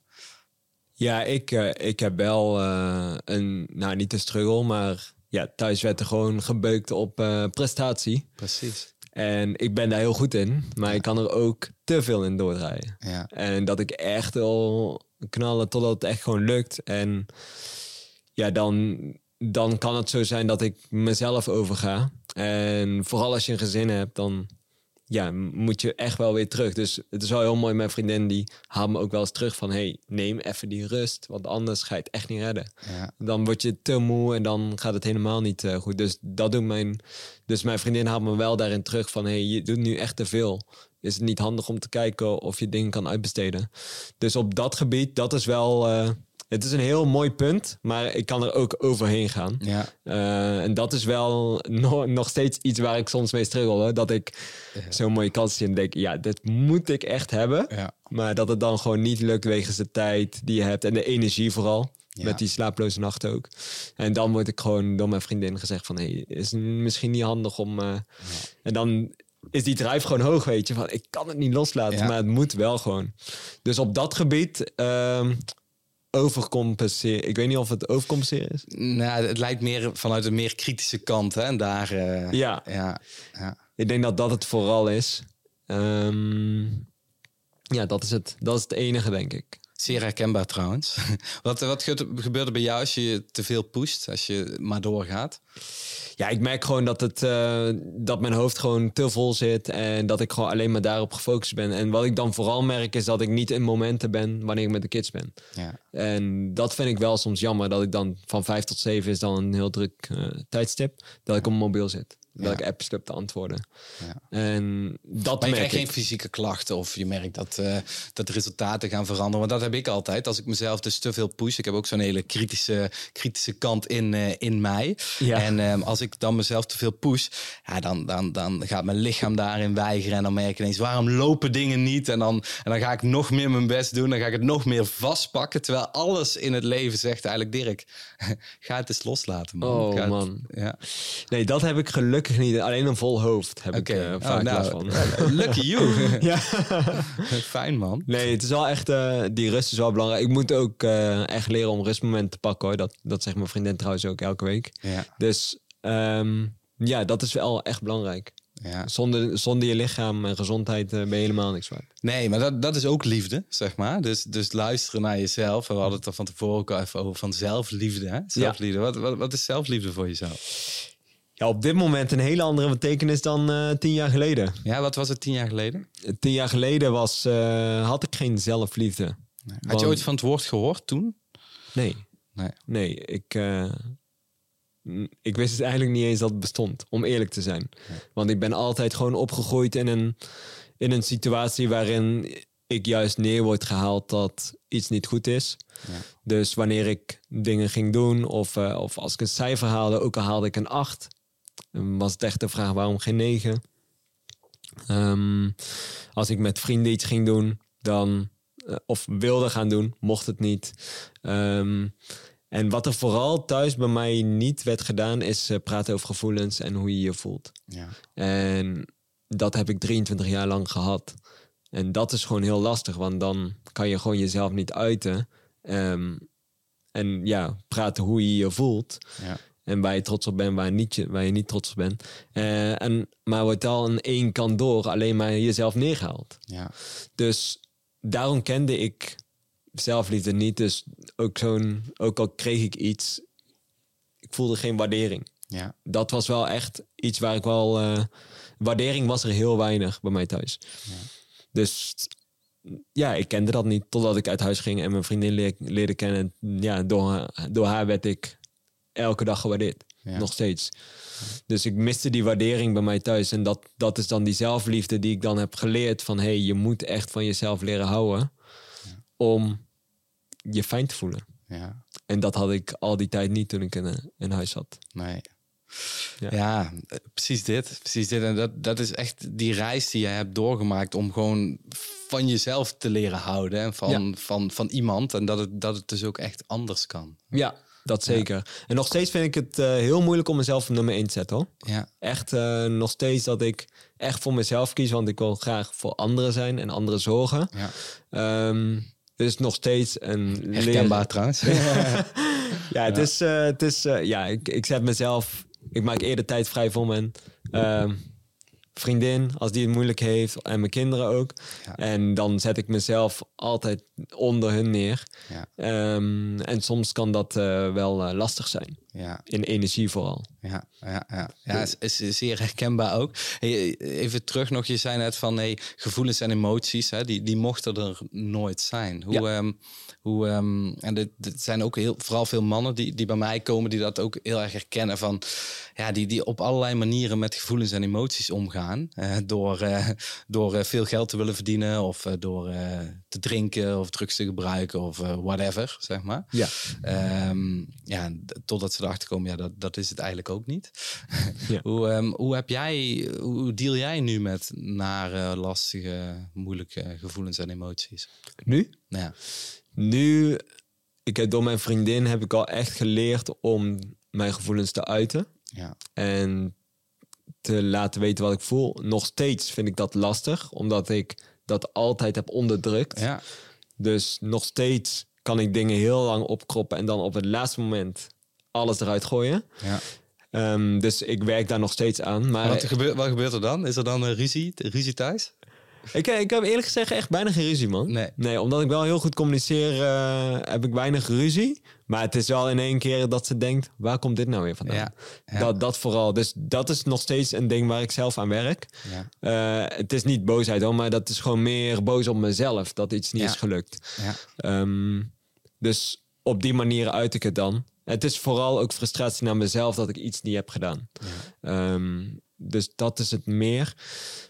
Ja, ik, eh, ik heb wel eh, een, nou niet een struggle, maar ja, thuis werd er gewoon gebeukt op eh, prestatie. Precies. En ik ben daar heel goed in, maar ik kan er ook te veel in doordraaien. Ja. En dat ik echt wil knallen totdat het echt gewoon lukt. En ja, dan, dan kan het zo zijn dat ik mezelf overga. En vooral als je een gezin hebt, dan ja, moet je echt wel weer terug. Dus het is wel heel mooi. Mijn vriendin die haalt me ook wel eens terug van... hey, neem even die rust, want anders ga je het echt niet redden. Ja. Dan word je te moe en dan gaat het helemaal niet eh, goed. Dus dat doet mijn... Dus mijn vriendin haalt me wel daarin terug van... hey, je doet nu echt te veel. Is het niet handig om te kijken of je dingen kan uitbesteden? Dus op dat gebied, dat is wel... eh, het is een heel mooi punt, maar ik kan er ook overheen gaan. Ja. Eh, en dat is wel nog, nog steeds iets waar ik soms mee struggle. Dat ik zo'n mooie kans zie en denk, ja, dit moet ik echt hebben. Ja. Maar dat het dan gewoon niet lukt wegens de tijd die je hebt en de energie vooral. Ja. Met die slaaploze nachten ook. En dan word ik gewoon door mijn vriendin gezegd van... hey, is misschien niet handig om... eh, En dan is die drijf gewoon hoog, weet je. Van, ik kan het niet loslaten, maar het moet wel gewoon. Dus op dat gebied... ehm overcompenseren. Ik weet niet of het overcompenseren is. Nou, het lijkt meer vanuit een meer kritische kant. Hè? En daar. eh, Ja. ja, ja. Ik denk dat dat het vooral is. Ehm, ja, dat is, het, dat is het enige, denk ik. Zeer herkenbaar trouwens. wat, wat ge- gebeurt er bij jou als je te veel pusht, als je maar doorgaat? Ja, ik merk gewoon dat, het, eh, dat mijn hoofd gewoon te vol zit. En dat ik gewoon alleen maar daarop gefocust ben. En wat ik dan vooral merk is dat ik niet in momenten ben wanneer ik met de kids ben. Ja. En dat vind ik wel soms jammer. Dat ik dan van vijf tot zeven is dan een heel druk eh, tijdstip. Dat ik op mijn mobiel zit. Dat Ja. heb te antwoorden. Ja. En dat Maar je krijgt geen fysieke klachten of je merkt dat, eh, dat de resultaten gaan veranderen. Want dat heb ik altijd. Als ik mezelf dus te veel push. Ik heb ook zo'n hele kritische, kritische kant in, eh, in mij. Ja. En ehm, als ik dan mezelf te veel push, ja, dan, dan, dan gaat mijn lichaam daarin weigeren. En dan merk ik ineens, waarom lopen dingen niet? En dan, en dan ga ik nog meer mijn best doen. Dan ga ik het nog meer vastpakken. Terwijl alles in het leven zegt eigenlijk, Dirk, ga het eens loslaten, man. Oh, Ga het- man. Ja. Nee, dat heb ik gelukkig niet. Alleen een vol hoofd heb ik eh, Oh, vaak nou, last van. eh, lucky you. ja. Fijn, man. Nee, het is wel echt, eh, die rust is wel belangrijk. Ik moet ook eh, echt leren om rustmomenten te pakken hoor. Dat, dat zegt mijn vriendin trouwens ook elke week. Ja, Dus ehm, ja, dat is wel echt belangrijk. ja. Zonder, zonder je lichaam en gezondheid eh, ben je helemaal niks waard. Nee, maar dat, dat is ook liefde, zeg maar. Dus, dus luisteren naar jezelf. En we hadden het er van tevoren ook al even over van zelfliefde. Hè? Zelfliefde. Wat, wat, wat is zelfliefde voor jezelf? Ja, op dit moment een hele andere betekenis dan eh, tien jaar geleden. Ja, wat was het tien jaar geleden? Tien jaar geleden was, eh, had ik geen zelfliefde. Had je ooit van het woord gehoord toen? Nee. Nee. Nee, ik, eh, ik wist het eigenlijk niet eens dat het bestond, om eerlijk te zijn. Want ik ben altijd gewoon opgegroeid in een, in een situatie waarin ik juist neer word gehaald dat iets niet goed is. Ja. Dus wanneer ik dingen ging doen of, of als ik een cijfer haalde, ook al haalde ik een 8, dan was het echt de vraag waarom geen 9. Ehm, als ik met vrienden iets ging doen, dan, eh, of wilde gaan doen, mocht het niet. Ehm, en wat er vooral thuis bij mij niet werd gedaan, is eh, praten over gevoelens en hoe je je voelt. Ja. En dat heb ik 23 jaar lang gehad. En dat is gewoon heel lastig, want dan kan je gewoon jezelf niet uiten. Ehm, en ja, praten hoe je je voelt. Ja. En waar je trots op bent, waar, niet, je- waar je niet trots op bent. Eh, en, maar wordt al aan één kant door alleen maar jezelf neergehaald. Ja. Dus daarom kende ik zelfliefde niet. Dus ook zo'n, ook al kreeg ik iets, ik voelde geen waardering. Ja. Dat was wel echt iets waar ik wel. eh, waardering was er heel weinig bij mij thuis. Dus ja, ik kende dat niet totdat ik uit huis ging en mijn vriendin leer- leerde kennen. Ja, door, door haar werd ik elke dag gewaardeerd. Ja. Nog steeds. Dus ik miste die waardering bij mij thuis. En dat, dat is dan die zelfliefde die ik dan heb geleerd. Van hé, hey, je moet echt van jezelf leren houden. Om je fijn te voelen. Ja. En dat had ik al die tijd niet toen ik in, eh, in huis zat. Nee. Ja. Ja, eh, precies dit. Precies dit. En dat, dat is echt die reis die je hebt doorgemaakt om gewoon van jezelf te leren houden. En van, Ja. van, van iemand. En dat het, dat het dus ook echt anders kan. Ja, dat zeker. En nog steeds vind ik het eh, heel moeilijk om mezelf op nummer 1 te zetten hoor. Ja. Echt eh, nog steeds dat ik echt voor mezelf kies, want ik wil graag voor anderen zijn en anderen zorgen. ja. Dus nog steeds een Herkenbaar trouwens. ja, het is, eh, het is ja, ik, ik zet mezelf, ik maak eerder tijd vrij voor mijn ehm, vriendin, als die het moeilijk heeft, en mijn kinderen ook. Ja. En dan zet ik mezelf altijd onder hun neer. Ja. Ehm, en soms kan dat eh, wel eh, lastig zijn, ja. in energie vooral. Ja, ja, ja. ja is, is zeer herkenbaar ook. Hey, even terug nog, je zei net van hey, gevoelens en emoties, hè, die, die mochten er nooit zijn. Hoe, Ja. ehm, hoe, ehm, en dit, dit zijn ook heel, vooral veel mannen die, die bij mij komen, die dat ook heel erg herkennen van, ja, die, die op allerlei manieren met gevoelens en emoties omgaan. eh, door eh, door eh, veel geld te willen verdienen of door te drinken of drugs te gebruiken of whatever, zeg maar. Ja. Ehm, ja, totdat ze erachter komen, ja, dat, dat is het eigenlijk ook niet. Ja. hoe, ehm, hoe heb jij, hoe deal jij nu met nare, lastige, moeilijke gevoelens en emoties? Nu? Ja, Nu, ik heb door mijn vriendin heb ik al echt geleerd om mijn gevoelens te uiten. ja, en te laten weten wat ik voel. Nog steeds vind ik dat lastig, omdat ik dat altijd heb onderdrukt. ja, Dus nog steeds kan ik dingen heel lang opkroppen en dan op het laatste moment alles eruit gooien. ja. Ehm, dus ik werk daar nog steeds aan. Maar Wat, gebeurt, wat gebeurt er dan? Is er dan een ruzie, ruzie thuis? ik, ik heb eerlijk gezegd echt bijna geen ruzie, man. Nee. nee omdat ik wel heel goed communiceer, eh, heb ik weinig ruzie. Maar het is wel in één keer dat ze denkt, waar komt dit nou weer vandaan? Ja, ja. Dat, dat vooral. Dus dat is nog steeds een ding waar ik zelf aan werk. Ja, Eh, het is niet boosheid hoor, maar dat is gewoon meer boos op mezelf dat iets niet is gelukt. ja, Ehm, dus op die manier uit ik het dan. Het is vooral ook frustratie naar mezelf dat ik iets niet heb gedaan. Ehm, dus dat is het meer.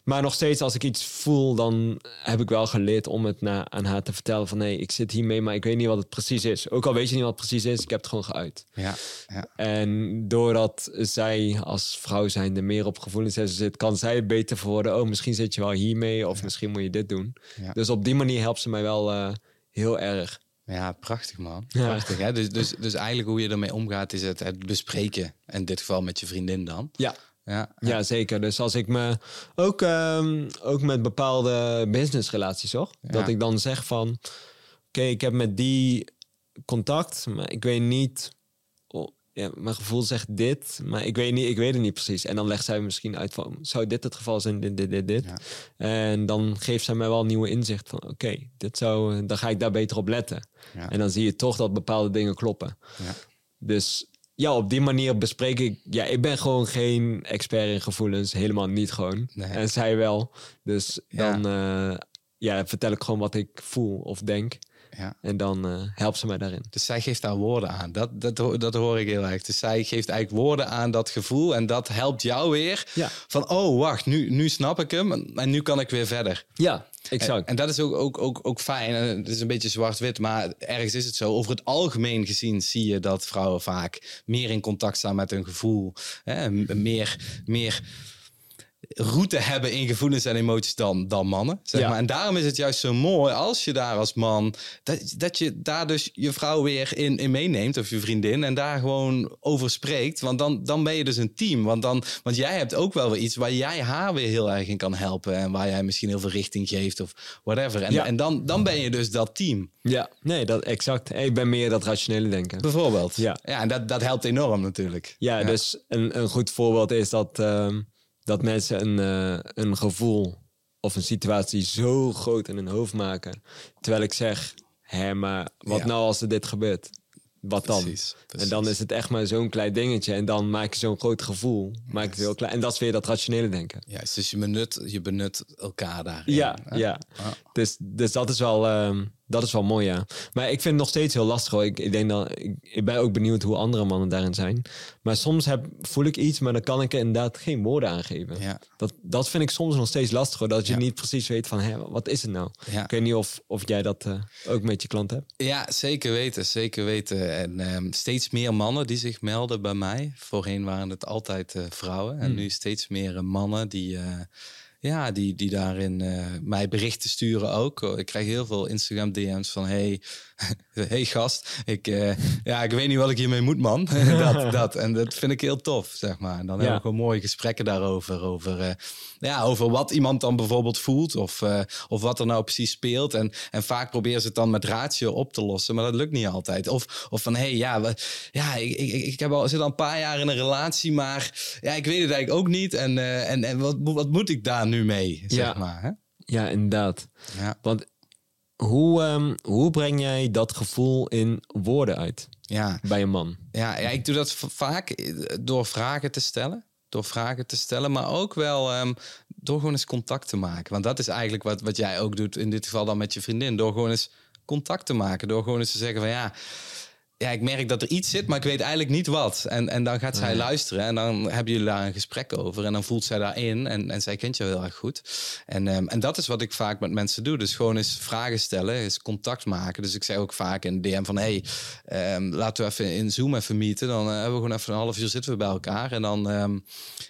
Maar nog steeds, als ik iets voel, dan heb ik wel geleerd om het na, aan haar te vertellen van nee, ik zit hiermee, maar ik weet niet wat het precies is. Ook al weet je niet wat het precies is, ik heb het gewoon geuit. ja, ja, En doordat zij als vrouw zijnde meer op gevoelens zit, kan zij het beter worden. Oh, misschien zit je wel hiermee of misschien moet je dit doen. Ja. Dus op die manier helpt ze mij wel eh, heel erg. Ja, prachtig man. Ja. Prachtig, hè? Dus, dus, dus eigenlijk hoe je ermee omgaat is het, het bespreken. In dit geval met je vriendin dan. Ja, Ja, ja zeker. Dus als ik me ook, ehm, ook met bepaalde businessrelaties, hoor. Dat ik dan zeg van, oké, ik heb met die contact, maar ik weet niet. Ja, mijn gevoel zegt dit, maar ik weet, niet, ik weet het niet precies. En dan legt zij misschien uit van, zou dit het geval zijn, dit, dit, dit, dit. Ja. En dan geeft zij mij wel nieuwe inzicht van, oké, dit zou, dan ga ik daar beter op letten. Ja. En dan zie je toch dat bepaalde dingen kloppen. Ja. Dus ja, op die manier bespreek ik. Ja, ik ben gewoon geen expert in gevoelens. Helemaal niet gewoon. Nee. En zij wel. Dus dan eh, ja, vertel ik gewoon wat ik voel of denk. Ja. En dan eh helpt ze mij daarin. Dus zij geeft daar woorden aan. Dat, dat, dat hoor ik heel erg. Dus zij geeft eigenlijk woorden aan dat gevoel. En dat helpt jou weer. Ja. Van, oh, wacht, nu, nu snap ik hem. En nu kan ik weer verder. Ja, exact. En, en dat is ook, ook, ook, ook fijn. En Het is een beetje zwart-wit, maar ergens is het zo. Over het algemeen gezien zie je dat vrouwen vaak meer in contact staan met hun gevoel. Hè? Meer, meer route hebben in gevoelens en emoties dan, dan mannen. Zeg Ja. maar. En daarom is het juist zo mooi als je daar als man, dat, dat je daar dus je vrouw weer in, in meeneemt of je vriendin en daar gewoon over spreekt. Want dan, dan ben je dus een team. Want, dan, want jij hebt ook wel weer iets waar jij haar weer heel erg in kan helpen en waar jij misschien heel veel richting geeft of whatever. En, Ja. en dan, dan ben je dus dat team. Ja, nee, dat exact. Ik ben meer dat rationele denken. Bijvoorbeeld. Ja. ja en dat, dat helpt enorm natuurlijk. Ja, dus een, een goed voorbeeld is dat, ehm, dat mensen een, eh, een gevoel of een situatie zo groot in hun hoofd maken. Terwijl ik zeg, hé, maar wat Ja. nou als er dit gebeurt? Wat dan? Precies, En dan is het echt maar zo'n klein dingetje. En dan maak je zo'n groot gevoel. Maak het heel klein. En dat is weer dat rationele denken. Juist, dus je benut, je benut elkaar daarin. Ja, ja. Ja. Dus, dus dat, is wel, ehm, dat is wel mooi, ja. Maar ik vind het nog steeds heel lastig. Hoor. Ik, ik, denk dat, ik, ik ben ook benieuwd hoe andere mannen daarin zijn. Maar soms heb, voel ik iets, maar dan kan ik er inderdaad geen woorden aan geven. Ja. Dat, dat vind ik soms nog steeds lastig. Hoor. Dat je Ja. niet precies weet van, hé, wat is het nou? Ja. Ik weet niet of, of jij dat eh, ook met je klant hebt. Ja, zeker weten, zeker weten. En ehm, steeds meer mannen die zich melden bij mij. Voorheen waren het altijd eh, vrouwen. En nu steeds meer eh, mannen die, ja, die, die daarin eh, mij berichten sturen ook. Ik krijg heel veel Instagram DM's van... Hey, hey gast, ik, eh, ja, ik weet niet wat ik hiermee moet, man. dat, dat. En dat vind ik heel tof, zeg maar. En dan hebben we gewoon mooie gesprekken daarover. Over, eh, ja, over wat iemand dan bijvoorbeeld voelt. Of, eh, of wat er nou precies speelt. En, en vaak proberen ze het dan met ratio op te lossen. Maar dat lukt niet altijd. Of, of van, hé, hey, ja, we, ja ik, ik, ik heb al, zit al een paar jaar in een relatie. Maar ja, ik weet het eigenlijk ook niet. En, en, en wat, wat moet ik daar nu mee, zeg Ja. maar. Hè? Ja, inderdaad. Ja. Want hoe, ehm, hoe breng jij dat gevoel in woorden uit Ja. bij een man? Ja, ja, ik doe dat vaak eh, door vragen te stellen. Door vragen te stellen, maar ook wel ehm, door gewoon eens contact te maken. Want dat is eigenlijk wat, wat jij ook doet, in dit geval dan met je vriendin. Door gewoon eens contact te maken. Door gewoon eens te zeggen van ja, ja, ik merk dat er iets zit, maar ik weet eigenlijk niet wat. En, en dan gaat zij luisteren en dan hebben jullie daar een gesprek over. En dan voelt zij daarin en, en zij kent je heel erg goed. En, ehm, en dat is wat ik vaak met mensen doe. Dus gewoon eens vragen stellen, eens contact maken. Dus ik zeg ook vaak in DM van... hey, ehm, laten we even in Zoom even meeten. Dan eh, hebben we gewoon even een half uur zitten we bij elkaar. En dan, ehm,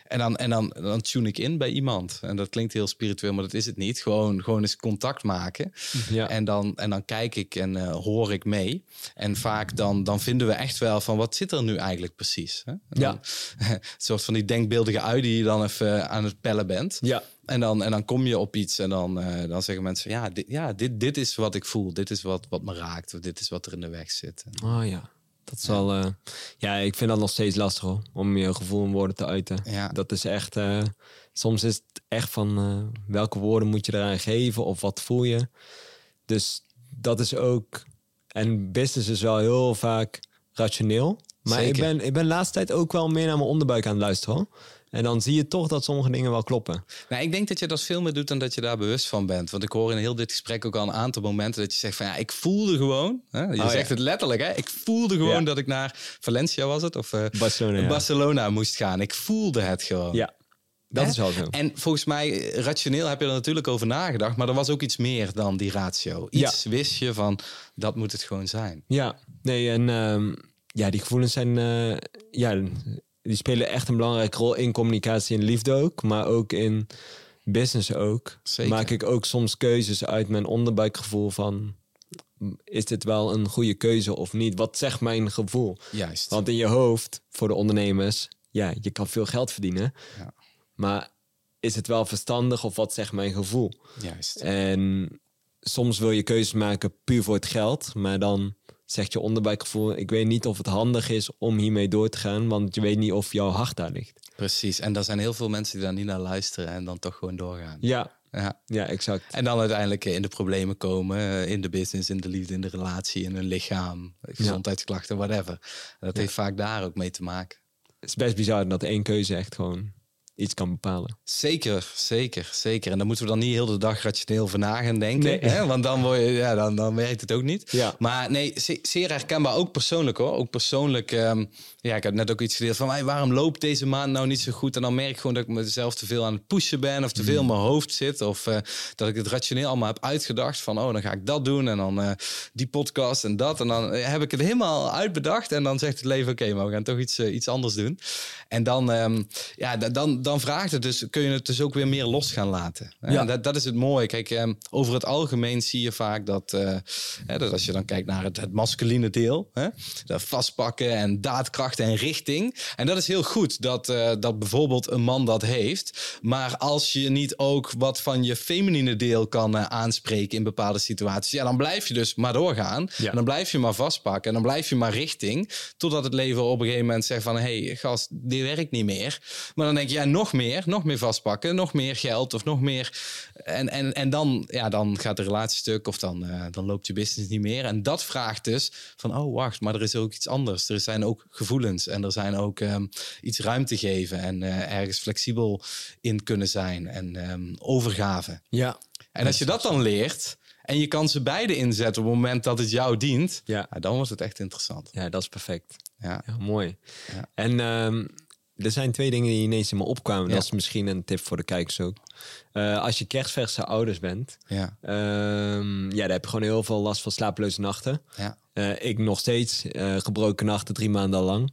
en dan, en dan, dan tune ik in bij iemand. En dat klinkt heel spiritueel, maar dat is het niet. Gewoon, gewoon eens contact maken. Ja. En, dan, en dan kijk ik en eh, hoor ik mee. En vaak dan, dan vinden we echt wel van wat zit er nu eigenlijk precies. Hè? Ja. een soort van die denkbeeldige ui die je dan even aan het pellen bent. Ja. En dan, en dan kom je op iets en dan, eh, dan zeggen mensen: Ja, dit, ja dit, dit is wat ik voel. Dit is wat, wat me raakt. Of dit is wat er in de weg zit. Oh ja. Dat is wel. eh, ja, ik vind dat nog steeds lastig hoor. Om je gevoel in woorden te uiten. Ja. Dat is echt. eh, soms is het echt van welke woorden moet je eraan geven of wat voel je. Dus dat is ook. En business is wel heel vaak rationeel. Maar ik ben, ik ben de laatste tijd ook wel meer naar mijn onderbuik aan het luisteren. hoor. En dan zie je toch dat sommige dingen wel kloppen. Nou, ik denk dat je dat veel meer doet dan dat je daar bewust van bent. Want ik hoor in heel dit gesprek ook al een aantal momenten dat je zegt van ja, ik voelde gewoon. Hè? Je Oh, zegt ja. het letterlijk, hè? Ik voelde gewoon Ja. dat ik naar Valencia was het of eh, Barcelona, ja. Barcelona moest gaan. Ik voelde het gewoon. Ja, dat Hè? is wel zo. En volgens mij, eh, rationeel heb je er natuurlijk over nagedacht, maar er was ook iets meer dan die ratio. Iets wist je van, dat moet het gewoon zijn. Ja, nee, en ehm, ja, die gevoelens zijn, eh, ja, die spelen echt een belangrijke rol in communicatie en liefde ook, maar ook in business ook. Zeker. Maak ik ook soms keuzes uit mijn onderbuikgevoel van, is dit wel een goede keuze of niet? Wat zegt mijn gevoel? Juist. Want in je hoofd, voor de ondernemers, ja, je kan veel geld verdienen, Ja. Maar is het wel verstandig of wat zegt mijn gevoel? Juist. En soms wil je keuzes maken puur voor het geld, maar dan zegt je onderbuikgevoel: ik weet niet of het handig is om hiermee door te gaan, want je weet niet of jouw hart daar ligt. Precies. En er zijn heel veel mensen die daar niet naar luisteren en dan toch gewoon doorgaan. Ja, Ja. ja, exact. En dan uiteindelijk eh, in de problemen komen, eh, in de business, in de liefde, in de relatie, in hun lichaam, gezondheidsklachten, whatever. Dat heeft vaak daar ook mee te maken. Het is best bizar dat één keuze echt gewoon iets kan bepalen. Zeker, zeker, zeker. En dan moeten we dan niet heel de dag rationeel over na gaan denken. Nee. Hè? Want dan, word je, ja, dan, dan werkt het ook niet. Ja. Maar nee, ze- zeer herkenbaar. Ook persoonlijk hoor. Ook persoonlijk. ehm, ja, ik heb net ook iets gedeeld van "Hey, waarom loopt deze maand nou niet zo goed? En dan merk ik gewoon dat ik mezelf te veel aan het pushen ben. Of te veel in mijn hoofd zit. Of eh, dat ik het rationeel allemaal heb uitgedacht. Van oh, dan ga ik dat doen. En dan eh, die podcast en dat. En dan eh, heb ik het helemaal uitbedacht. En dan zegt het leven oké, maar we gaan toch iets, iets anders doen. En dan, ehm, ja, da- dan, dan vraagt het dus, kun je het dus ook weer meer los gaan laten. Hè? Ja. En dat, dat is het mooie. Kijk, ehm, over het algemeen zie je vaak dat, eh, hè, dat als je dan kijkt naar het, het masculine deel, hè, dat vastpakken en daadkracht en richting. En dat is heel goed dat, eh, dat bijvoorbeeld een man dat heeft. Maar als je niet ook wat van je feminine deel kan eh, aanspreken in bepaalde situaties, ja, dan blijf je dus maar doorgaan. Ja. En dan blijf je maar vastpakken en dan blijf je maar richting. Totdat het leven op een gegeven moment zegt van... hé, hey, gast, dit werkt niet meer. Maar dan denk je, ja, nog meer, nog meer vastpakken. Nog meer geld of nog meer. En, en, en dan, ja, dan gaat de relatie stuk of dan, eh, dan loopt je business niet meer. En dat vraagt dus van, oh, wacht, maar er is ook iets anders. Er zijn ook gevoelens en er zijn ook ehm, iets ruimte geven... en eh, ergens flexibel in kunnen zijn en ehm, overgave. Ja. En als je dat dan leert... En je kan ze beide inzetten op het moment dat het jou dient. Ja. Ja, dan wordt het echt interessant. Ja, dat is perfect. Ja. Ja, mooi. Ja. En ehm, er zijn twee dingen die ineens in me opkwamen. Ja. Dat is misschien een tip voor de kijkers ook. Eh, als je kerstverse ouders bent, Ja. ehm, ja, dan heb je gewoon heel veel last van slapeloze nachten. Ja. Eh, ik nog steeds eh, gebroken nachten drie maanden lang.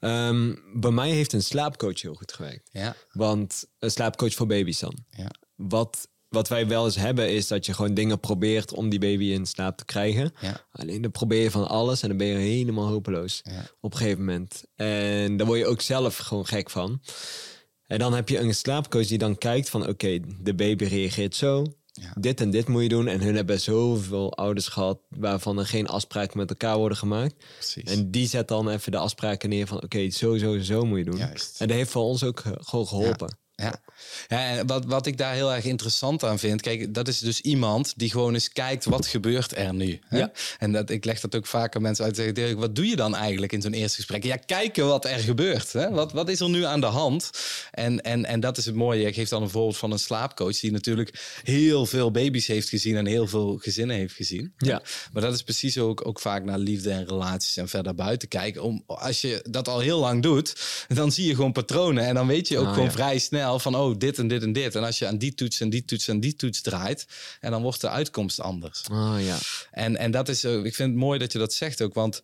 Ehm, bij mij heeft een slaapcoach heel goed gewerkt. Ja. Want een slaapcoach voor baby's dan. Ja. Wat, wat wij wel eens hebben is dat je gewoon dingen probeert om die baby in slaap te krijgen. Ja. Alleen dan probeer je van alles en dan ben je helemaal hopeloos Ja. op een gegeven moment. En daar word je ook zelf gewoon gek van. En dan heb je een slaapcoach die dan kijkt van oké, de baby reageert zo. Ja. Dit en dit moet je doen. En hun hebben zoveel ouders gehad waarvan er geen afspraken met elkaar worden gemaakt. Precies. En die zet dan even de afspraken neer van oké, zo, zo, zo moet je doen. Juist. En dat heeft voor ons ook ge- gewoon geholpen. Ja. ja, en wat, wat ik daar heel erg interessant aan vind, kijk, dat is dus iemand die gewoon eens kijkt wat gebeurt er nu. Hè? Ja. En dat, ik leg dat ook vaak aan mensen uit. Dirk, wat doe je dan eigenlijk in zo'n eerste gesprek? Ja, kijken wat er gebeurt. Hè? Wat, wat is er nu aan de hand? En, en, en dat is het mooie. Ik geef dan een voorbeeld van een slaapcoach die natuurlijk heel veel baby's heeft gezien en heel veel gezinnen heeft gezien. Ja. Maar dat is precies ook, ook vaak naar liefde en relaties en verder buiten kijken. Om, als je dat al heel lang doet, dan zie je gewoon patronen. En dan weet je ook Ah, gewoon ja. vrij snel van, oh, dit en dit en dit. En als je aan die toets en die toets en die toets draait, en dan wordt de uitkomst anders. Ah ja. En, en dat is, ook- ik vind het mooi dat je dat zegt ook, want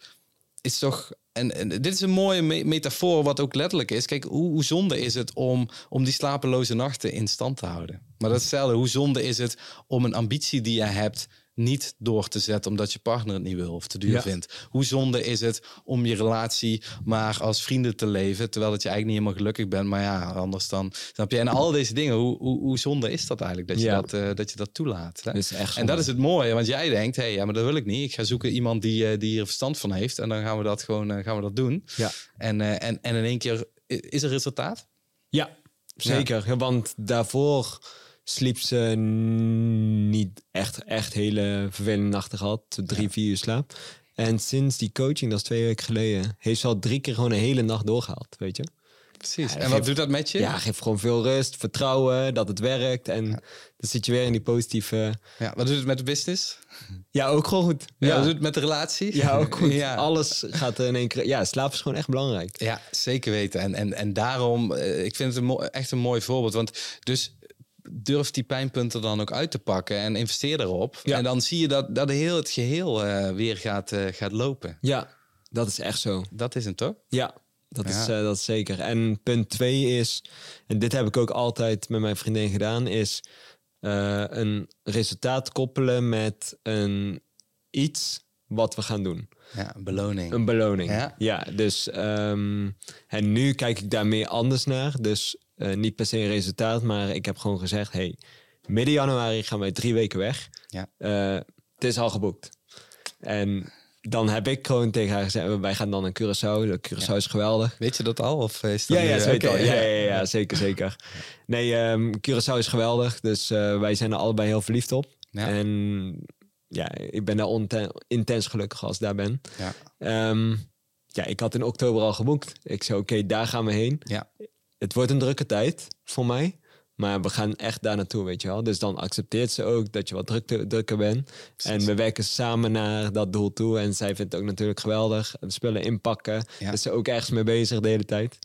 is toch. En, en dit is een mooie me- metafoor, wat ook letterlijk is. Kijk, hoe, hoe zonde is het om, om die slapeloze nachten in stand te houden? Maar dat is hetzelfde. Hoe zonde is het om een ambitie die je hebt niet door te zetten omdat je partner het niet wil of te duur Ja. vindt? Hoe zonde is het om je relatie maar als vrienden te leven, terwijl dat je eigenlijk niet helemaal gelukkig bent, maar ja, anders dan snap je. En al deze dingen, hoe, hoe, hoe zonde is dat eigenlijk dat je, Ja. dat, eh, dat, je dat toelaat? Hè? Dat is echt En dat is het mooie, want jij denkt, hé, hey, ja, maar dat wil ik niet. Ik ga zoeken iemand die, eh, die hier verstand van heeft en dan gaan we dat gewoon eh, gaan we dat doen. Ja. En, en, en in één keer is er resultaat. Ja, zeker. Ja, Want daarvoor sliep ze niet echt, echt hele vervelende nachten gehad. Drie, vier uur slaap. En sinds die coaching, dat is twee weken geleden, heeft ze al drie keer gewoon een hele nacht doorgehaald, weet je? Precies. Ja, en wat doet dat met je? Ja, geeft gewoon veel rust, vertrouwen dat het werkt. En dan zit je weer in die positieve... Ja, wat doet het met de business? Ja, ook gewoon goed. Ja. Ja, Wat doet het met de relatie? ja ook goed. Ja. Alles gaat in één keer... Ja, slaap is gewoon echt belangrijk. Ja, zeker weten. En, en, en daarom, eh, ik vind het een echt een mooi voorbeeld. Want dus durf die pijnpunten dan ook uit te pakken en investeer erop. Ja. En dan zie je dat, dat heel het geheel eh, weer gaat, eh, gaat lopen. Ja, dat is echt zo. Dat is het toch? Ja, dat, Is, eh, dat is zeker. En punt twee is, en dit heb ik ook altijd met mijn vriendin gedaan, is een resultaat koppelen met een iets wat we gaan doen. Ja, een beloning. Een beloning. Ja. Ja, dus ehm, en nu kijk ik daar meer anders naar. Dus eh, niet per se een resultaat, maar ik heb gewoon gezegd, hey, midden januari gaan wij drie weken weg. Ja. Eh, het is al geboekt. En dan heb ik gewoon tegen haar gezegd, wij gaan dan naar Curaçao. De Curaçao is geweldig. Weet je dat al? Of is dat Ja, ja, ze weten Oké, al. ja, ja, ja, zeker, zeker. Nee, ehm Curaçao is geweldig. Dus eh, wij zijn er allebei heel verliefd op. Ja. En ja, ik ben daar intens gelukkig als ik daar ben. Ja. Ehm, ja, ik had in oktober al geboekt. Ik zei, oké, daar gaan we heen. Ja. Het wordt een drukke tijd voor mij. Maar we gaan echt daar naartoe, weet je wel. Dus dan accepteert ze ook dat je wat drukte, drukker bent. En we werken samen naar dat doel toe. En zij vindt het ook natuurlijk geweldig. De spullen inpakken. Ja. Is ze ook ergens mee bezig de hele tijd.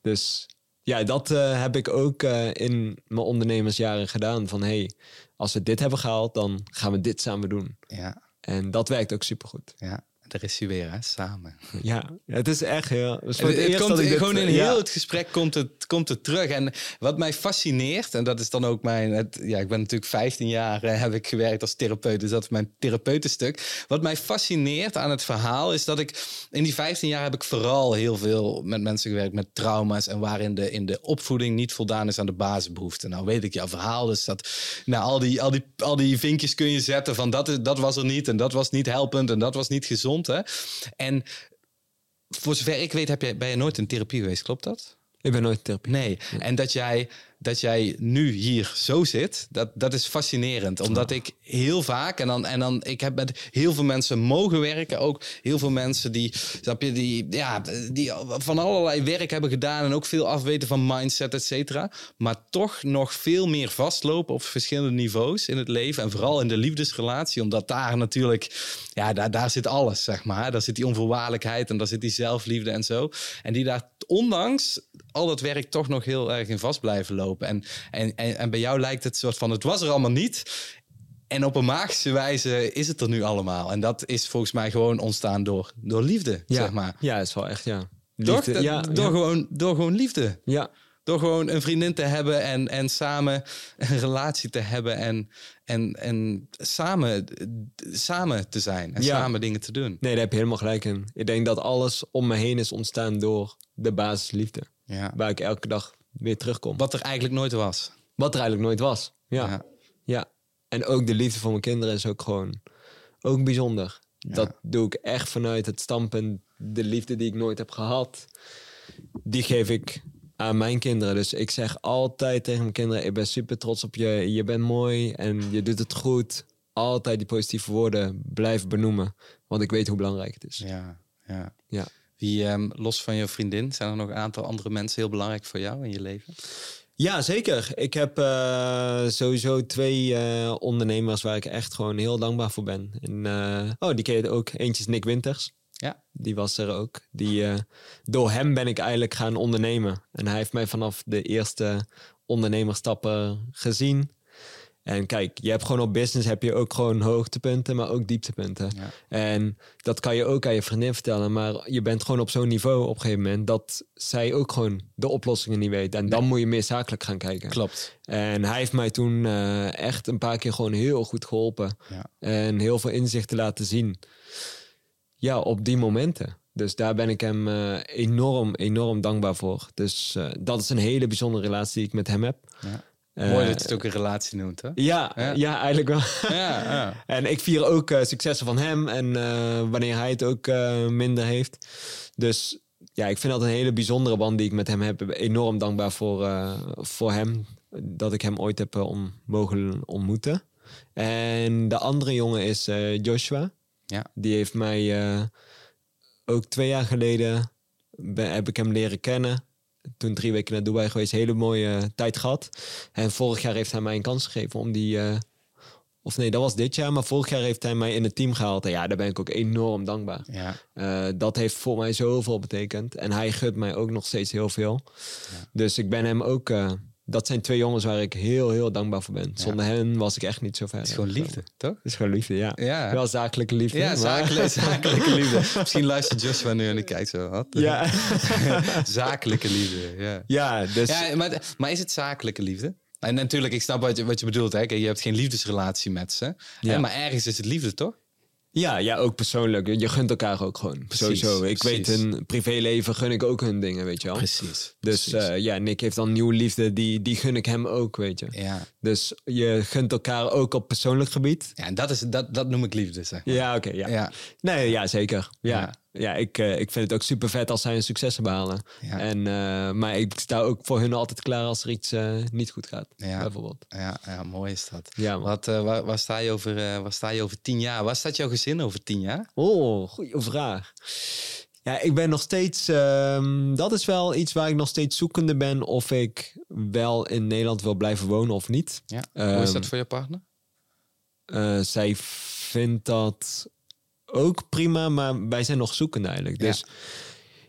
Dus ja, dat eh, heb ik ook eh, in mijn ondernemersjaren gedaan. Van hey, als we dit hebben gehaald, dan gaan we dit samen doen. Ja. En dat werkt ook supergoed. Ja. Daar is hij weer, hè? Samen. Ja, het is echt heel... Is Het, komt dit- gewoon in ja. heel het gesprek komt het, komt het terug. En wat mij fascineert, en dat is dan ook mijn... Het, ja, ik ben natuurlijk 15 jaar eh, heb ik gewerkt als therapeut, dus dat is mijn therapeutenstuk. Wat mij fascineert aan het verhaal is dat ik... In die 15 jaar heb ik vooral heel veel met mensen gewerkt met trauma's... en waarin de, in de opvoeding niet voldaan is aan de basisbehoeften. Nou weet ik jouw verhaal, dus dat... Nou, al die, al die, al die vinkjes kun je zetten van dat, is, dat was er niet... en dat was niet helpend en dat was niet gezond, hè. En voor zover ik weet, heb jij, ben je nooit in therapie geweest, klopt dat? Ik ben nooit in therapie. Nee. En dat jij, dat jij nu hier zo zit, dat, dat is fascinerend. Omdat ik heel vaak, en dan, en dan, ik heb met heel veel mensen mogen werken. Ook heel veel mensen die, snap je, die, ja, die van allerlei werk hebben gedaan. En ook veel afweten van mindset, et cetera. Maar toch nog veel meer vastlopen op verschillende niveaus in het leven. En vooral in de liefdesrelatie. Omdat daar natuurlijk, ja, daar, daar zit alles, zeg maar. Daar zit die onvoorwaardelijkheid en daar zit die zelfliefde en zo. En die daar ondanks al dat werk toch nog heel erg in vast blijven lopen. En, en, en, en bij jou lijkt het soort van, het was er allemaal niet. En op een magische wijze is het er nu allemaal. En dat is volgens mij gewoon ontstaan door, door liefde, Ja, zeg maar. ja, is wel echt, ja. Liefde, Dat- ja, door, ja. Gewoon, door gewoon liefde. ja. Door gewoon een vriendin te hebben en, en samen een relatie te hebben en, en, en samen, samen te zijn en samen dingen te doen. Nee, daar heb je helemaal gelijk in. Ik denk dat alles om me heen is ontstaan door de basisliefde. Ja. Waar ik elke dag weer terugkom. Wat er eigenlijk nooit was. Wat er eigenlijk nooit was. Ja. Ja. ja. En ook de liefde voor mijn kinderen is ook gewoon ook bijzonder. Dat doe ik echt vanuit het standpunt. De liefde die ik nooit heb gehad, die geef ik aan mijn kinderen. Dus ik zeg altijd tegen mijn kinderen: Ik ben super trots op je. Je bent mooi en je doet het goed. Altijd die positieve woorden blijven benoemen. Want ik weet hoe belangrijk het is. Ja, ja. Ja. Wie, ehm, los van je vriendin, zijn er nog een aantal andere mensen heel belangrijk voor jou in je leven? Ja, zeker. Ik heb eh, sowieso twee eh, ondernemers waar ik echt gewoon heel dankbaar voor ben. En, eh, oh, die ken je ook. Eentje is Nick Winters. Ja. Die was er ook. Die, door hem ben ik eigenlijk gaan ondernemen. En hij heeft mij vanaf de eerste ondernemerstappen gezien. En kijk, je hebt gewoon op business heb je ook gewoon hoogtepunten, maar ook dieptepunten. Ja. En dat kan je ook aan je vriendin vertellen. Maar je bent gewoon op zo'n niveau op een gegeven moment dat zij ook gewoon de oplossingen niet weet. En dan moet je meer zakelijk gaan kijken. Klopt. En hij heeft mij toen eh, echt een paar keer gewoon heel goed geholpen. Ja. En heel veel inzichten laten zien. Ja, op die momenten. Dus daar ben ik hem eh, enorm, enorm dankbaar voor. Dus eh, dat is een hele bijzondere relatie die ik met hem heb. Ja. Eh, Mooi dat je het ook een relatie noemt, hè? Ja, Ja. ja. eigenlijk wel. Ja, ja. En ik vier ook eh, successen van hem en eh, wanneer hij het ook minder heeft. Dus ja, ik vind dat een hele bijzondere band die ik met hem heb. Enorm dankbaar voor, voor hem. Dat ik hem ooit heb om, mogen ontmoeten. En de andere jongen is Joshua. Ja. Die heeft mij ook twee jaar geleden ben, heb ik hem leren kennen. Toen drie weken naar Dubai geweest, hele mooie eh, tijd gehad. En vorig jaar heeft hij mij een kans gegeven om die. eh, of nee, dat was dit jaar, maar vorig jaar heeft hij mij in het team gehaald. En ja, daar ben ik ook enorm dankbaar. ja. Eh, dat heeft voor mij zoveel betekend. En hij gunt mij ook nog steeds heel veel. Dus ik ben hem ook. Dat zijn twee jongens waar ik heel, heel dankbaar voor ben. Zonder hen was ik echt niet zo ver. Het is gewoon liefde, toch? Het is gewoon liefde, ja. Ja. Wel zakelijke liefde. Ja, maar- zakelijke, zakelijke liefde. Misschien luistert Joshua nu en die kijkt zo. Wat? Ja. zakelijke liefde, ja. ja, dus. Ja, maar, maar is het zakelijke liefde? En natuurlijk, ik snap wat je, wat je bedoelt. Hè? Kijk, Je hebt geen liefdesrelatie met ze. Ja. Hè? Maar ergens is het liefde, toch? Ja, ja, ook persoonlijk. Je gunt elkaar ook gewoon. Precies, Sowieso. Ik precies. weet hun privéleven gun ik ook hun dingen, weet je wel. Precies. Dus precies. eh, ja, Nick heeft dan nieuwe liefde, die, die gun ik hem ook, weet je. ja. Dus je gunt elkaar ook op persoonlijk gebied. ja, en dat, is, dat, dat noem ik liefde, zeg maar. Ja, oké, ja. Ja. Nee, ja, zeker. Ja, Ja. Ja. ik, eh, ik vind het ook super vet als zij een succes behalen. Ja. En, eh, maar ik sta ook voor hun altijd klaar als er iets eh, niet goed gaat, Ja. bijvoorbeeld. Ja, ja, mooi is dat. Ja. Wat, waar, waar, sta je over, waar sta je over tien jaar? Waar staat jouw gezin over tien jaar? Oh, goede vraag. Ja, ik ben nog steeds. ehm, dat is wel iets waar ik nog steeds zoekende ben of ik wel in Nederland wil blijven wonen of niet. Ja. Hoe is Ehm, dat voor je partner? Zij vindt dat ook prima, maar wij zijn nog zoekende eigenlijk. Dus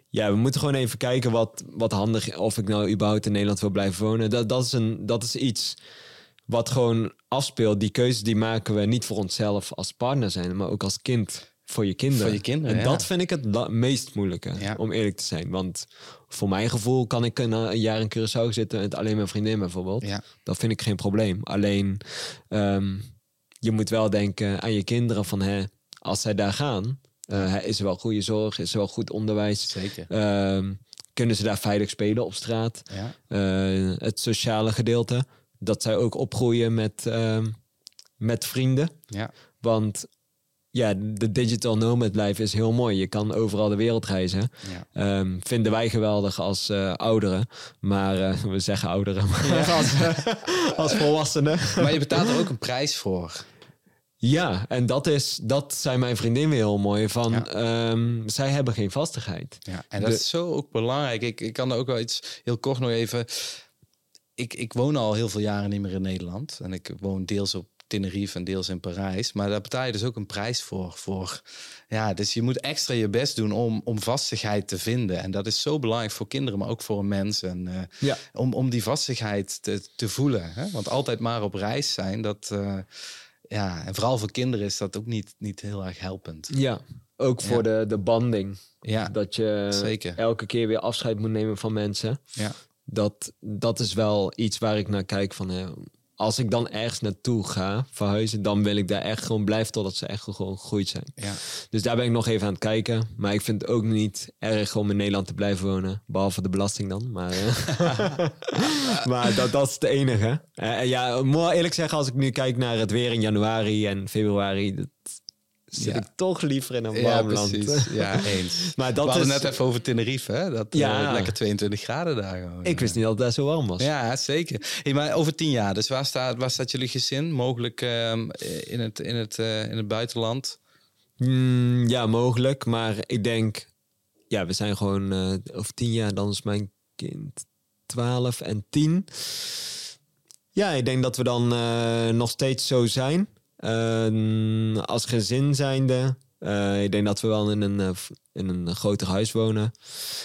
ja, we moeten gewoon even kijken wat, wat handig of ik nou überhaupt in Nederland wil blijven wonen. Dat, dat, is een, dat is iets wat gewoon afspeelt. Die keuzes die maken we niet voor onszelf als partner zijn, maar ook als kind voor je kinderen. Voor je kinderen, En ja. dat vind ik het meest moeilijke, Ja. om eerlijk te zijn. Want voor mijn gevoel kan ik een, een jaar in Curaçao zitten met alleen mijn vriendin bijvoorbeeld. Ja. Dat vind ik geen probleem. Alleen, ehm, je moet wel denken aan je kinderen van, hè, als zij daar gaan, eh, is er wel goede zorg, is er wel goed onderwijs. Zeker. Ehm, kunnen ze daar veilig spelen op straat? Ja. Eh, het sociale gedeelte. Dat zij ook opgroeien met, ehm, met vrienden. Ja. Want ja, de digital nomad life is heel mooi. Je kan overal de wereld reizen. Ja. Ehm, vinden wij geweldig als eh, ouderen. Maar we zeggen ouderen, maar als, als volwassenen. Maar je betaalt er ook een prijs voor. Ja, en dat, is, dat zei mijn vriendin weer heel mooi. Van, Ja. ehm, zij hebben geen vastigheid. Ja, en dat De- is zo ook belangrijk. Ik, ik kan er ook wel iets heel kort nog even. Ik, ik woon al heel veel jaren niet meer in Nederland. En ik woon deels op Tenerife en deels in Parijs. Maar daar betaal je dus ook een prijs voor. voor ja, dus je moet extra je best doen om, om vastigheid te vinden. En dat is zo belangrijk voor kinderen, maar ook voor een mens. En, eh, Ja. om, om die vastigheid te, te voelen. Hè? Want altijd maar op reis zijn, dat. eh, ja, en vooral voor kinderen is dat ook niet, niet heel erg helpend. Ja, ook voor de, de banding. Ja, Dat je Zeker. elke keer weer afscheid moet nemen van mensen. ja. Dat, dat is wel iets waar ik naar kijk. Van, hè, als ik dan ergens naartoe ga verhuizen, dan wil ik daar echt gewoon blijven totdat ze echt gewoon gegroeid zijn. ja. Dus daar ben ik nog even aan het kijken. Maar ik vind het ook niet erg om in Nederland te blijven wonen. Behalve de belasting dan. Maar, eh, maar dat, dat is het enige. En ja, moet eerlijk zeggen, als ik nu kijk naar het weer in januari en februari, dat zit Ja. ik toch liever in een Ja, warm land. Ja, eens. Maar We dat hadden is. net even over Tenerife, hè? Dat Ja. ja. lekker 22 graden daar gewoon. Ik wist niet dat het daar zo warm was. Ja, zeker. Hey, maar over tien jaar, dus waar staat, waar staat jullie gezin? Mogelijk ehm, in, het, in, het, eh, in het buitenland? Mm, ja, mogelijk. Maar ik denk, ja, we zijn gewoon eh, over tien jaar, dan is mijn kind 12 en 10. Ja, ik denk dat we dan eh, nog steeds zo zijn. Eh, als gezin zijnde. Eh, ik denk dat we wel in een, eh, in een groter huis wonen.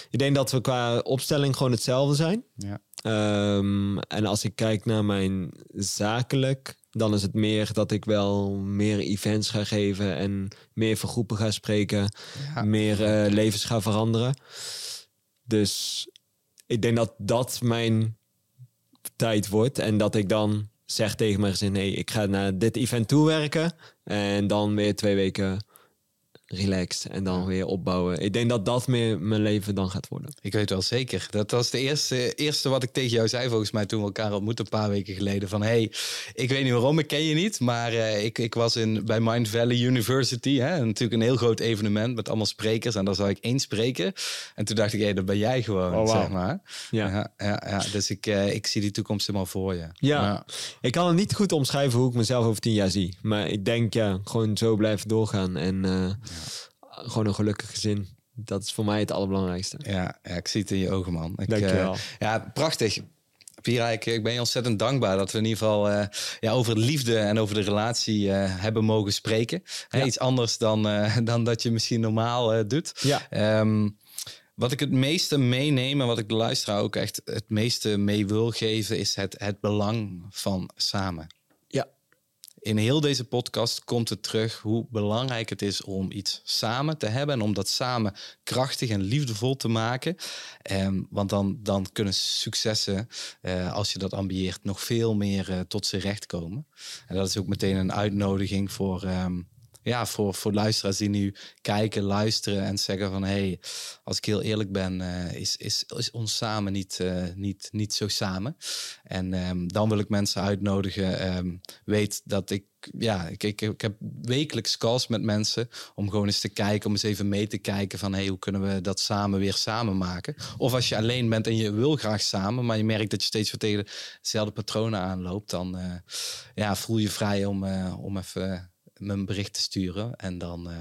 Ik denk dat we qua opstelling gewoon hetzelfde zijn. Ja. Ehm, en als ik kijk naar mijn zakelijk, dan is het meer dat ik wel meer events ga geven en meer voor groepen ga spreken, Ja. meer eh, levens ga veranderen. Dus ik denk dat dat mijn tijd wordt en dat ik dan zeg tegen mijn gezin: nee, ik ga naar dit event toe werken en dan weer twee weken relaxed en dan weer opbouwen. Ik denk dat dat meer mijn leven dan gaat worden. Ik weet wel zeker. Dat was de eerste, eerste wat ik tegen jou zei, volgens mij, toen we elkaar ontmoetten een paar weken geleden. Van hey, ik weet niet waarom, ik ken je niet. Maar eh, ik, ik was in, bij Mind Valley University. Hè, natuurlijk een heel groot evenement met allemaal sprekers. En daar zou ik één spreken. En toen dacht ik, hé, dat ben jij gewoon, Oh, zeg maar. Ja. Ja, ja, ja. Dus ik, eh, ik zie die toekomst helemaal voor je. Ja. Ik kan het niet goed omschrijven hoe ik mezelf over tien jaar zie. Maar ik denk, ja, gewoon zo blijven doorgaan. En eh, gewoon een gelukkig gezin. Dat is voor mij het allerbelangrijkste. Ja, ja, ik zie het in je ogen, man. Ik, Dankjewel. eh, ja, prachtig. Pira, ik, ik ben je ontzettend dankbaar dat we in ieder geval eh, ja, over de liefde en over de relatie eh, hebben mogen spreken. Hè, Ja. Iets anders dan, eh, dan dat je misschien normaal eh, doet. Ja. Ehm, wat ik het meeste meeneem en wat ik de luisteraar ook echt het meeste mee wil geven, is het, het belang van samen. In heel deze podcast komt het terug hoe belangrijk het is om iets samen te hebben en om dat samen krachtig en liefdevol te maken. Ehm, want dan, dan kunnen successen, eh, als je dat ambieert, nog veel meer eh, tot zijn recht komen. En dat is ook meteen een uitnodiging voor, ehm, ja, voor, voor luisteraars die nu kijken, luisteren en zeggen van hé, hey, als ik heel eerlijk ben, eh, is, is, is ons samen niet, eh, niet, niet zo samen. En ehm, dan wil ik mensen uitnodigen. ehm, weet dat ik, ja, ik, ik, heb wekelijks calls met mensen om gewoon eens te kijken, om eens even mee te kijken van hey, hoe kunnen we dat samen weer samen maken. Of als je alleen bent en je wil graag samen, maar je merkt dat je steeds weer tegen dezelfde patronen aanloopt, dan eh, ja, voel je vrij om, om even me een bericht te sturen. En dan, eh,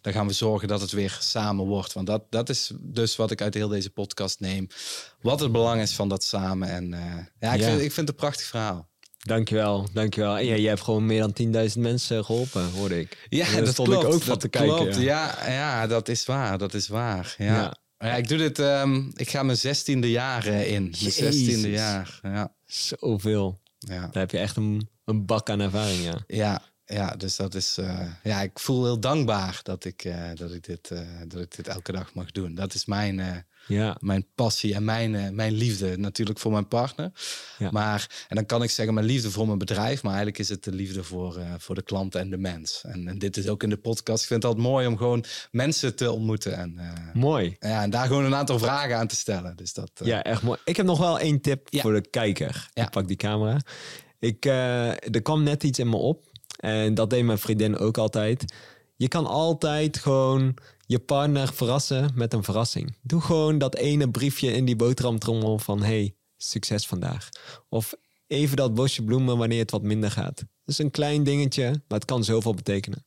dan gaan we zorgen dat het weer samen wordt. Want dat, dat is dus wat ik uit heel deze podcast neem. Wat het belang is van dat samen. En eh, ja, ik, Ja. Vind, ik vind het een prachtig verhaal. Dankjewel, dankjewel. En ja, je hebt gewoon meer dan 10.000 mensen geholpen, hoorde ik. Ja, Daar dat stond klopt. ik ook van te kijken. Ja. Ja. Ja, dat is waar. Dat is waar. Ja. Ja. Ja. ik doe dit. ehm, ik ga mijn zestiende jaar eh, in. Mijn zestiende jaar. Ja. Zoveel. Ja. Daar heb je echt een, een bak aan ervaring, ja. Ja, ja, dus dat is. eh, ja, ik voel heel dankbaar dat ik, eh, dat, ik dit, eh, dat ik dit elke dag mag doen. Dat is mijn, Ja, mijn passie en mijn, mijn liefde. Natuurlijk voor mijn partner. Ja. Maar, en dan kan ik zeggen, mijn liefde voor mijn bedrijf. Maar eigenlijk is het de liefde voor, voor de klant en de mens. En, en dit is ook in de podcast. Ik vind het altijd mooi om gewoon mensen te ontmoeten. En, mooi. ja, en daar gewoon een aantal vragen aan te stellen. Dus dat, Ja, echt mooi. Ik heb nog wel één tip Ja. voor de kijker. Ik pak die camera. Ik, er kwam net iets in me op. En dat deed mijn vriendin ook altijd. Je kan altijd gewoon je partner verrassen met een verrassing. Doe gewoon dat ene briefje in die boterhamtrommel van... hey, succes vandaag. Of even dat bosje bloemen wanneer het wat minder gaat. Dus een klein dingetje, maar het kan zoveel betekenen.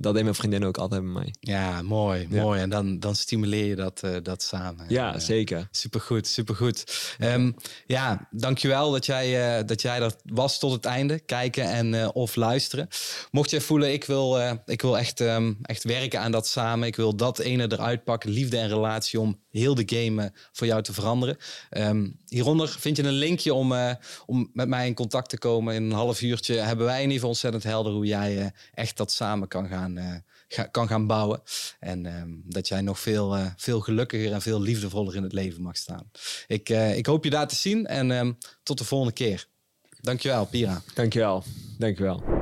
Dat deed mijn vriendin ook altijd bij mij. ja mooi, Ja. mooi. En dan, dan stimuleer je dat, eh, dat samen. Ja, eh, zeker. Supergoed, supergoed. Ehm ja, dankjewel dat jij, eh, dat jij er was tot het einde. Kijken en of luisteren. Mocht jij voelen, ik wil, ik wil echt, ehm, echt werken aan dat samen. Ik wil dat ene eruit pakken, liefde en relatie, om heel de game eh, voor jou te veranderen. Ehm, hieronder vind je een linkje om, eh, om met mij in contact te komen. In een half uurtje hebben wij in ieder geval ontzettend helder hoe jij eh, echt dat samen kan gaan, ga- kan gaan bouwen. En ehm, dat jij nog veel, veel gelukkiger en veel liefdevoller in het leven mag staan. Ik, ik hoop je daar te zien en ehm, tot de volgende keer. Dankjewel, Pira. Dankjewel. Dankjewel.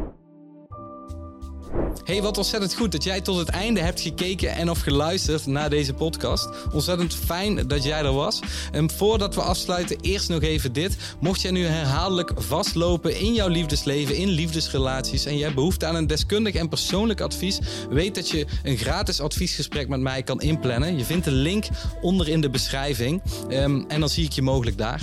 Hey, wat ontzettend goed dat jij tot het einde hebt gekeken en of geluisterd naar deze podcast. Ontzettend fijn dat jij er was. En voordat we afsluiten, eerst nog even dit. Mocht jij nu herhaaldelijk vastlopen in jouw liefdesleven, in liefdesrelaties en jij hebt behoefte aan een deskundig en persoonlijk advies, weet dat je een gratis adviesgesprek met mij kan inplannen. Je vindt de link onder in de beschrijving Ehm, en dan zie ik je mogelijk daar.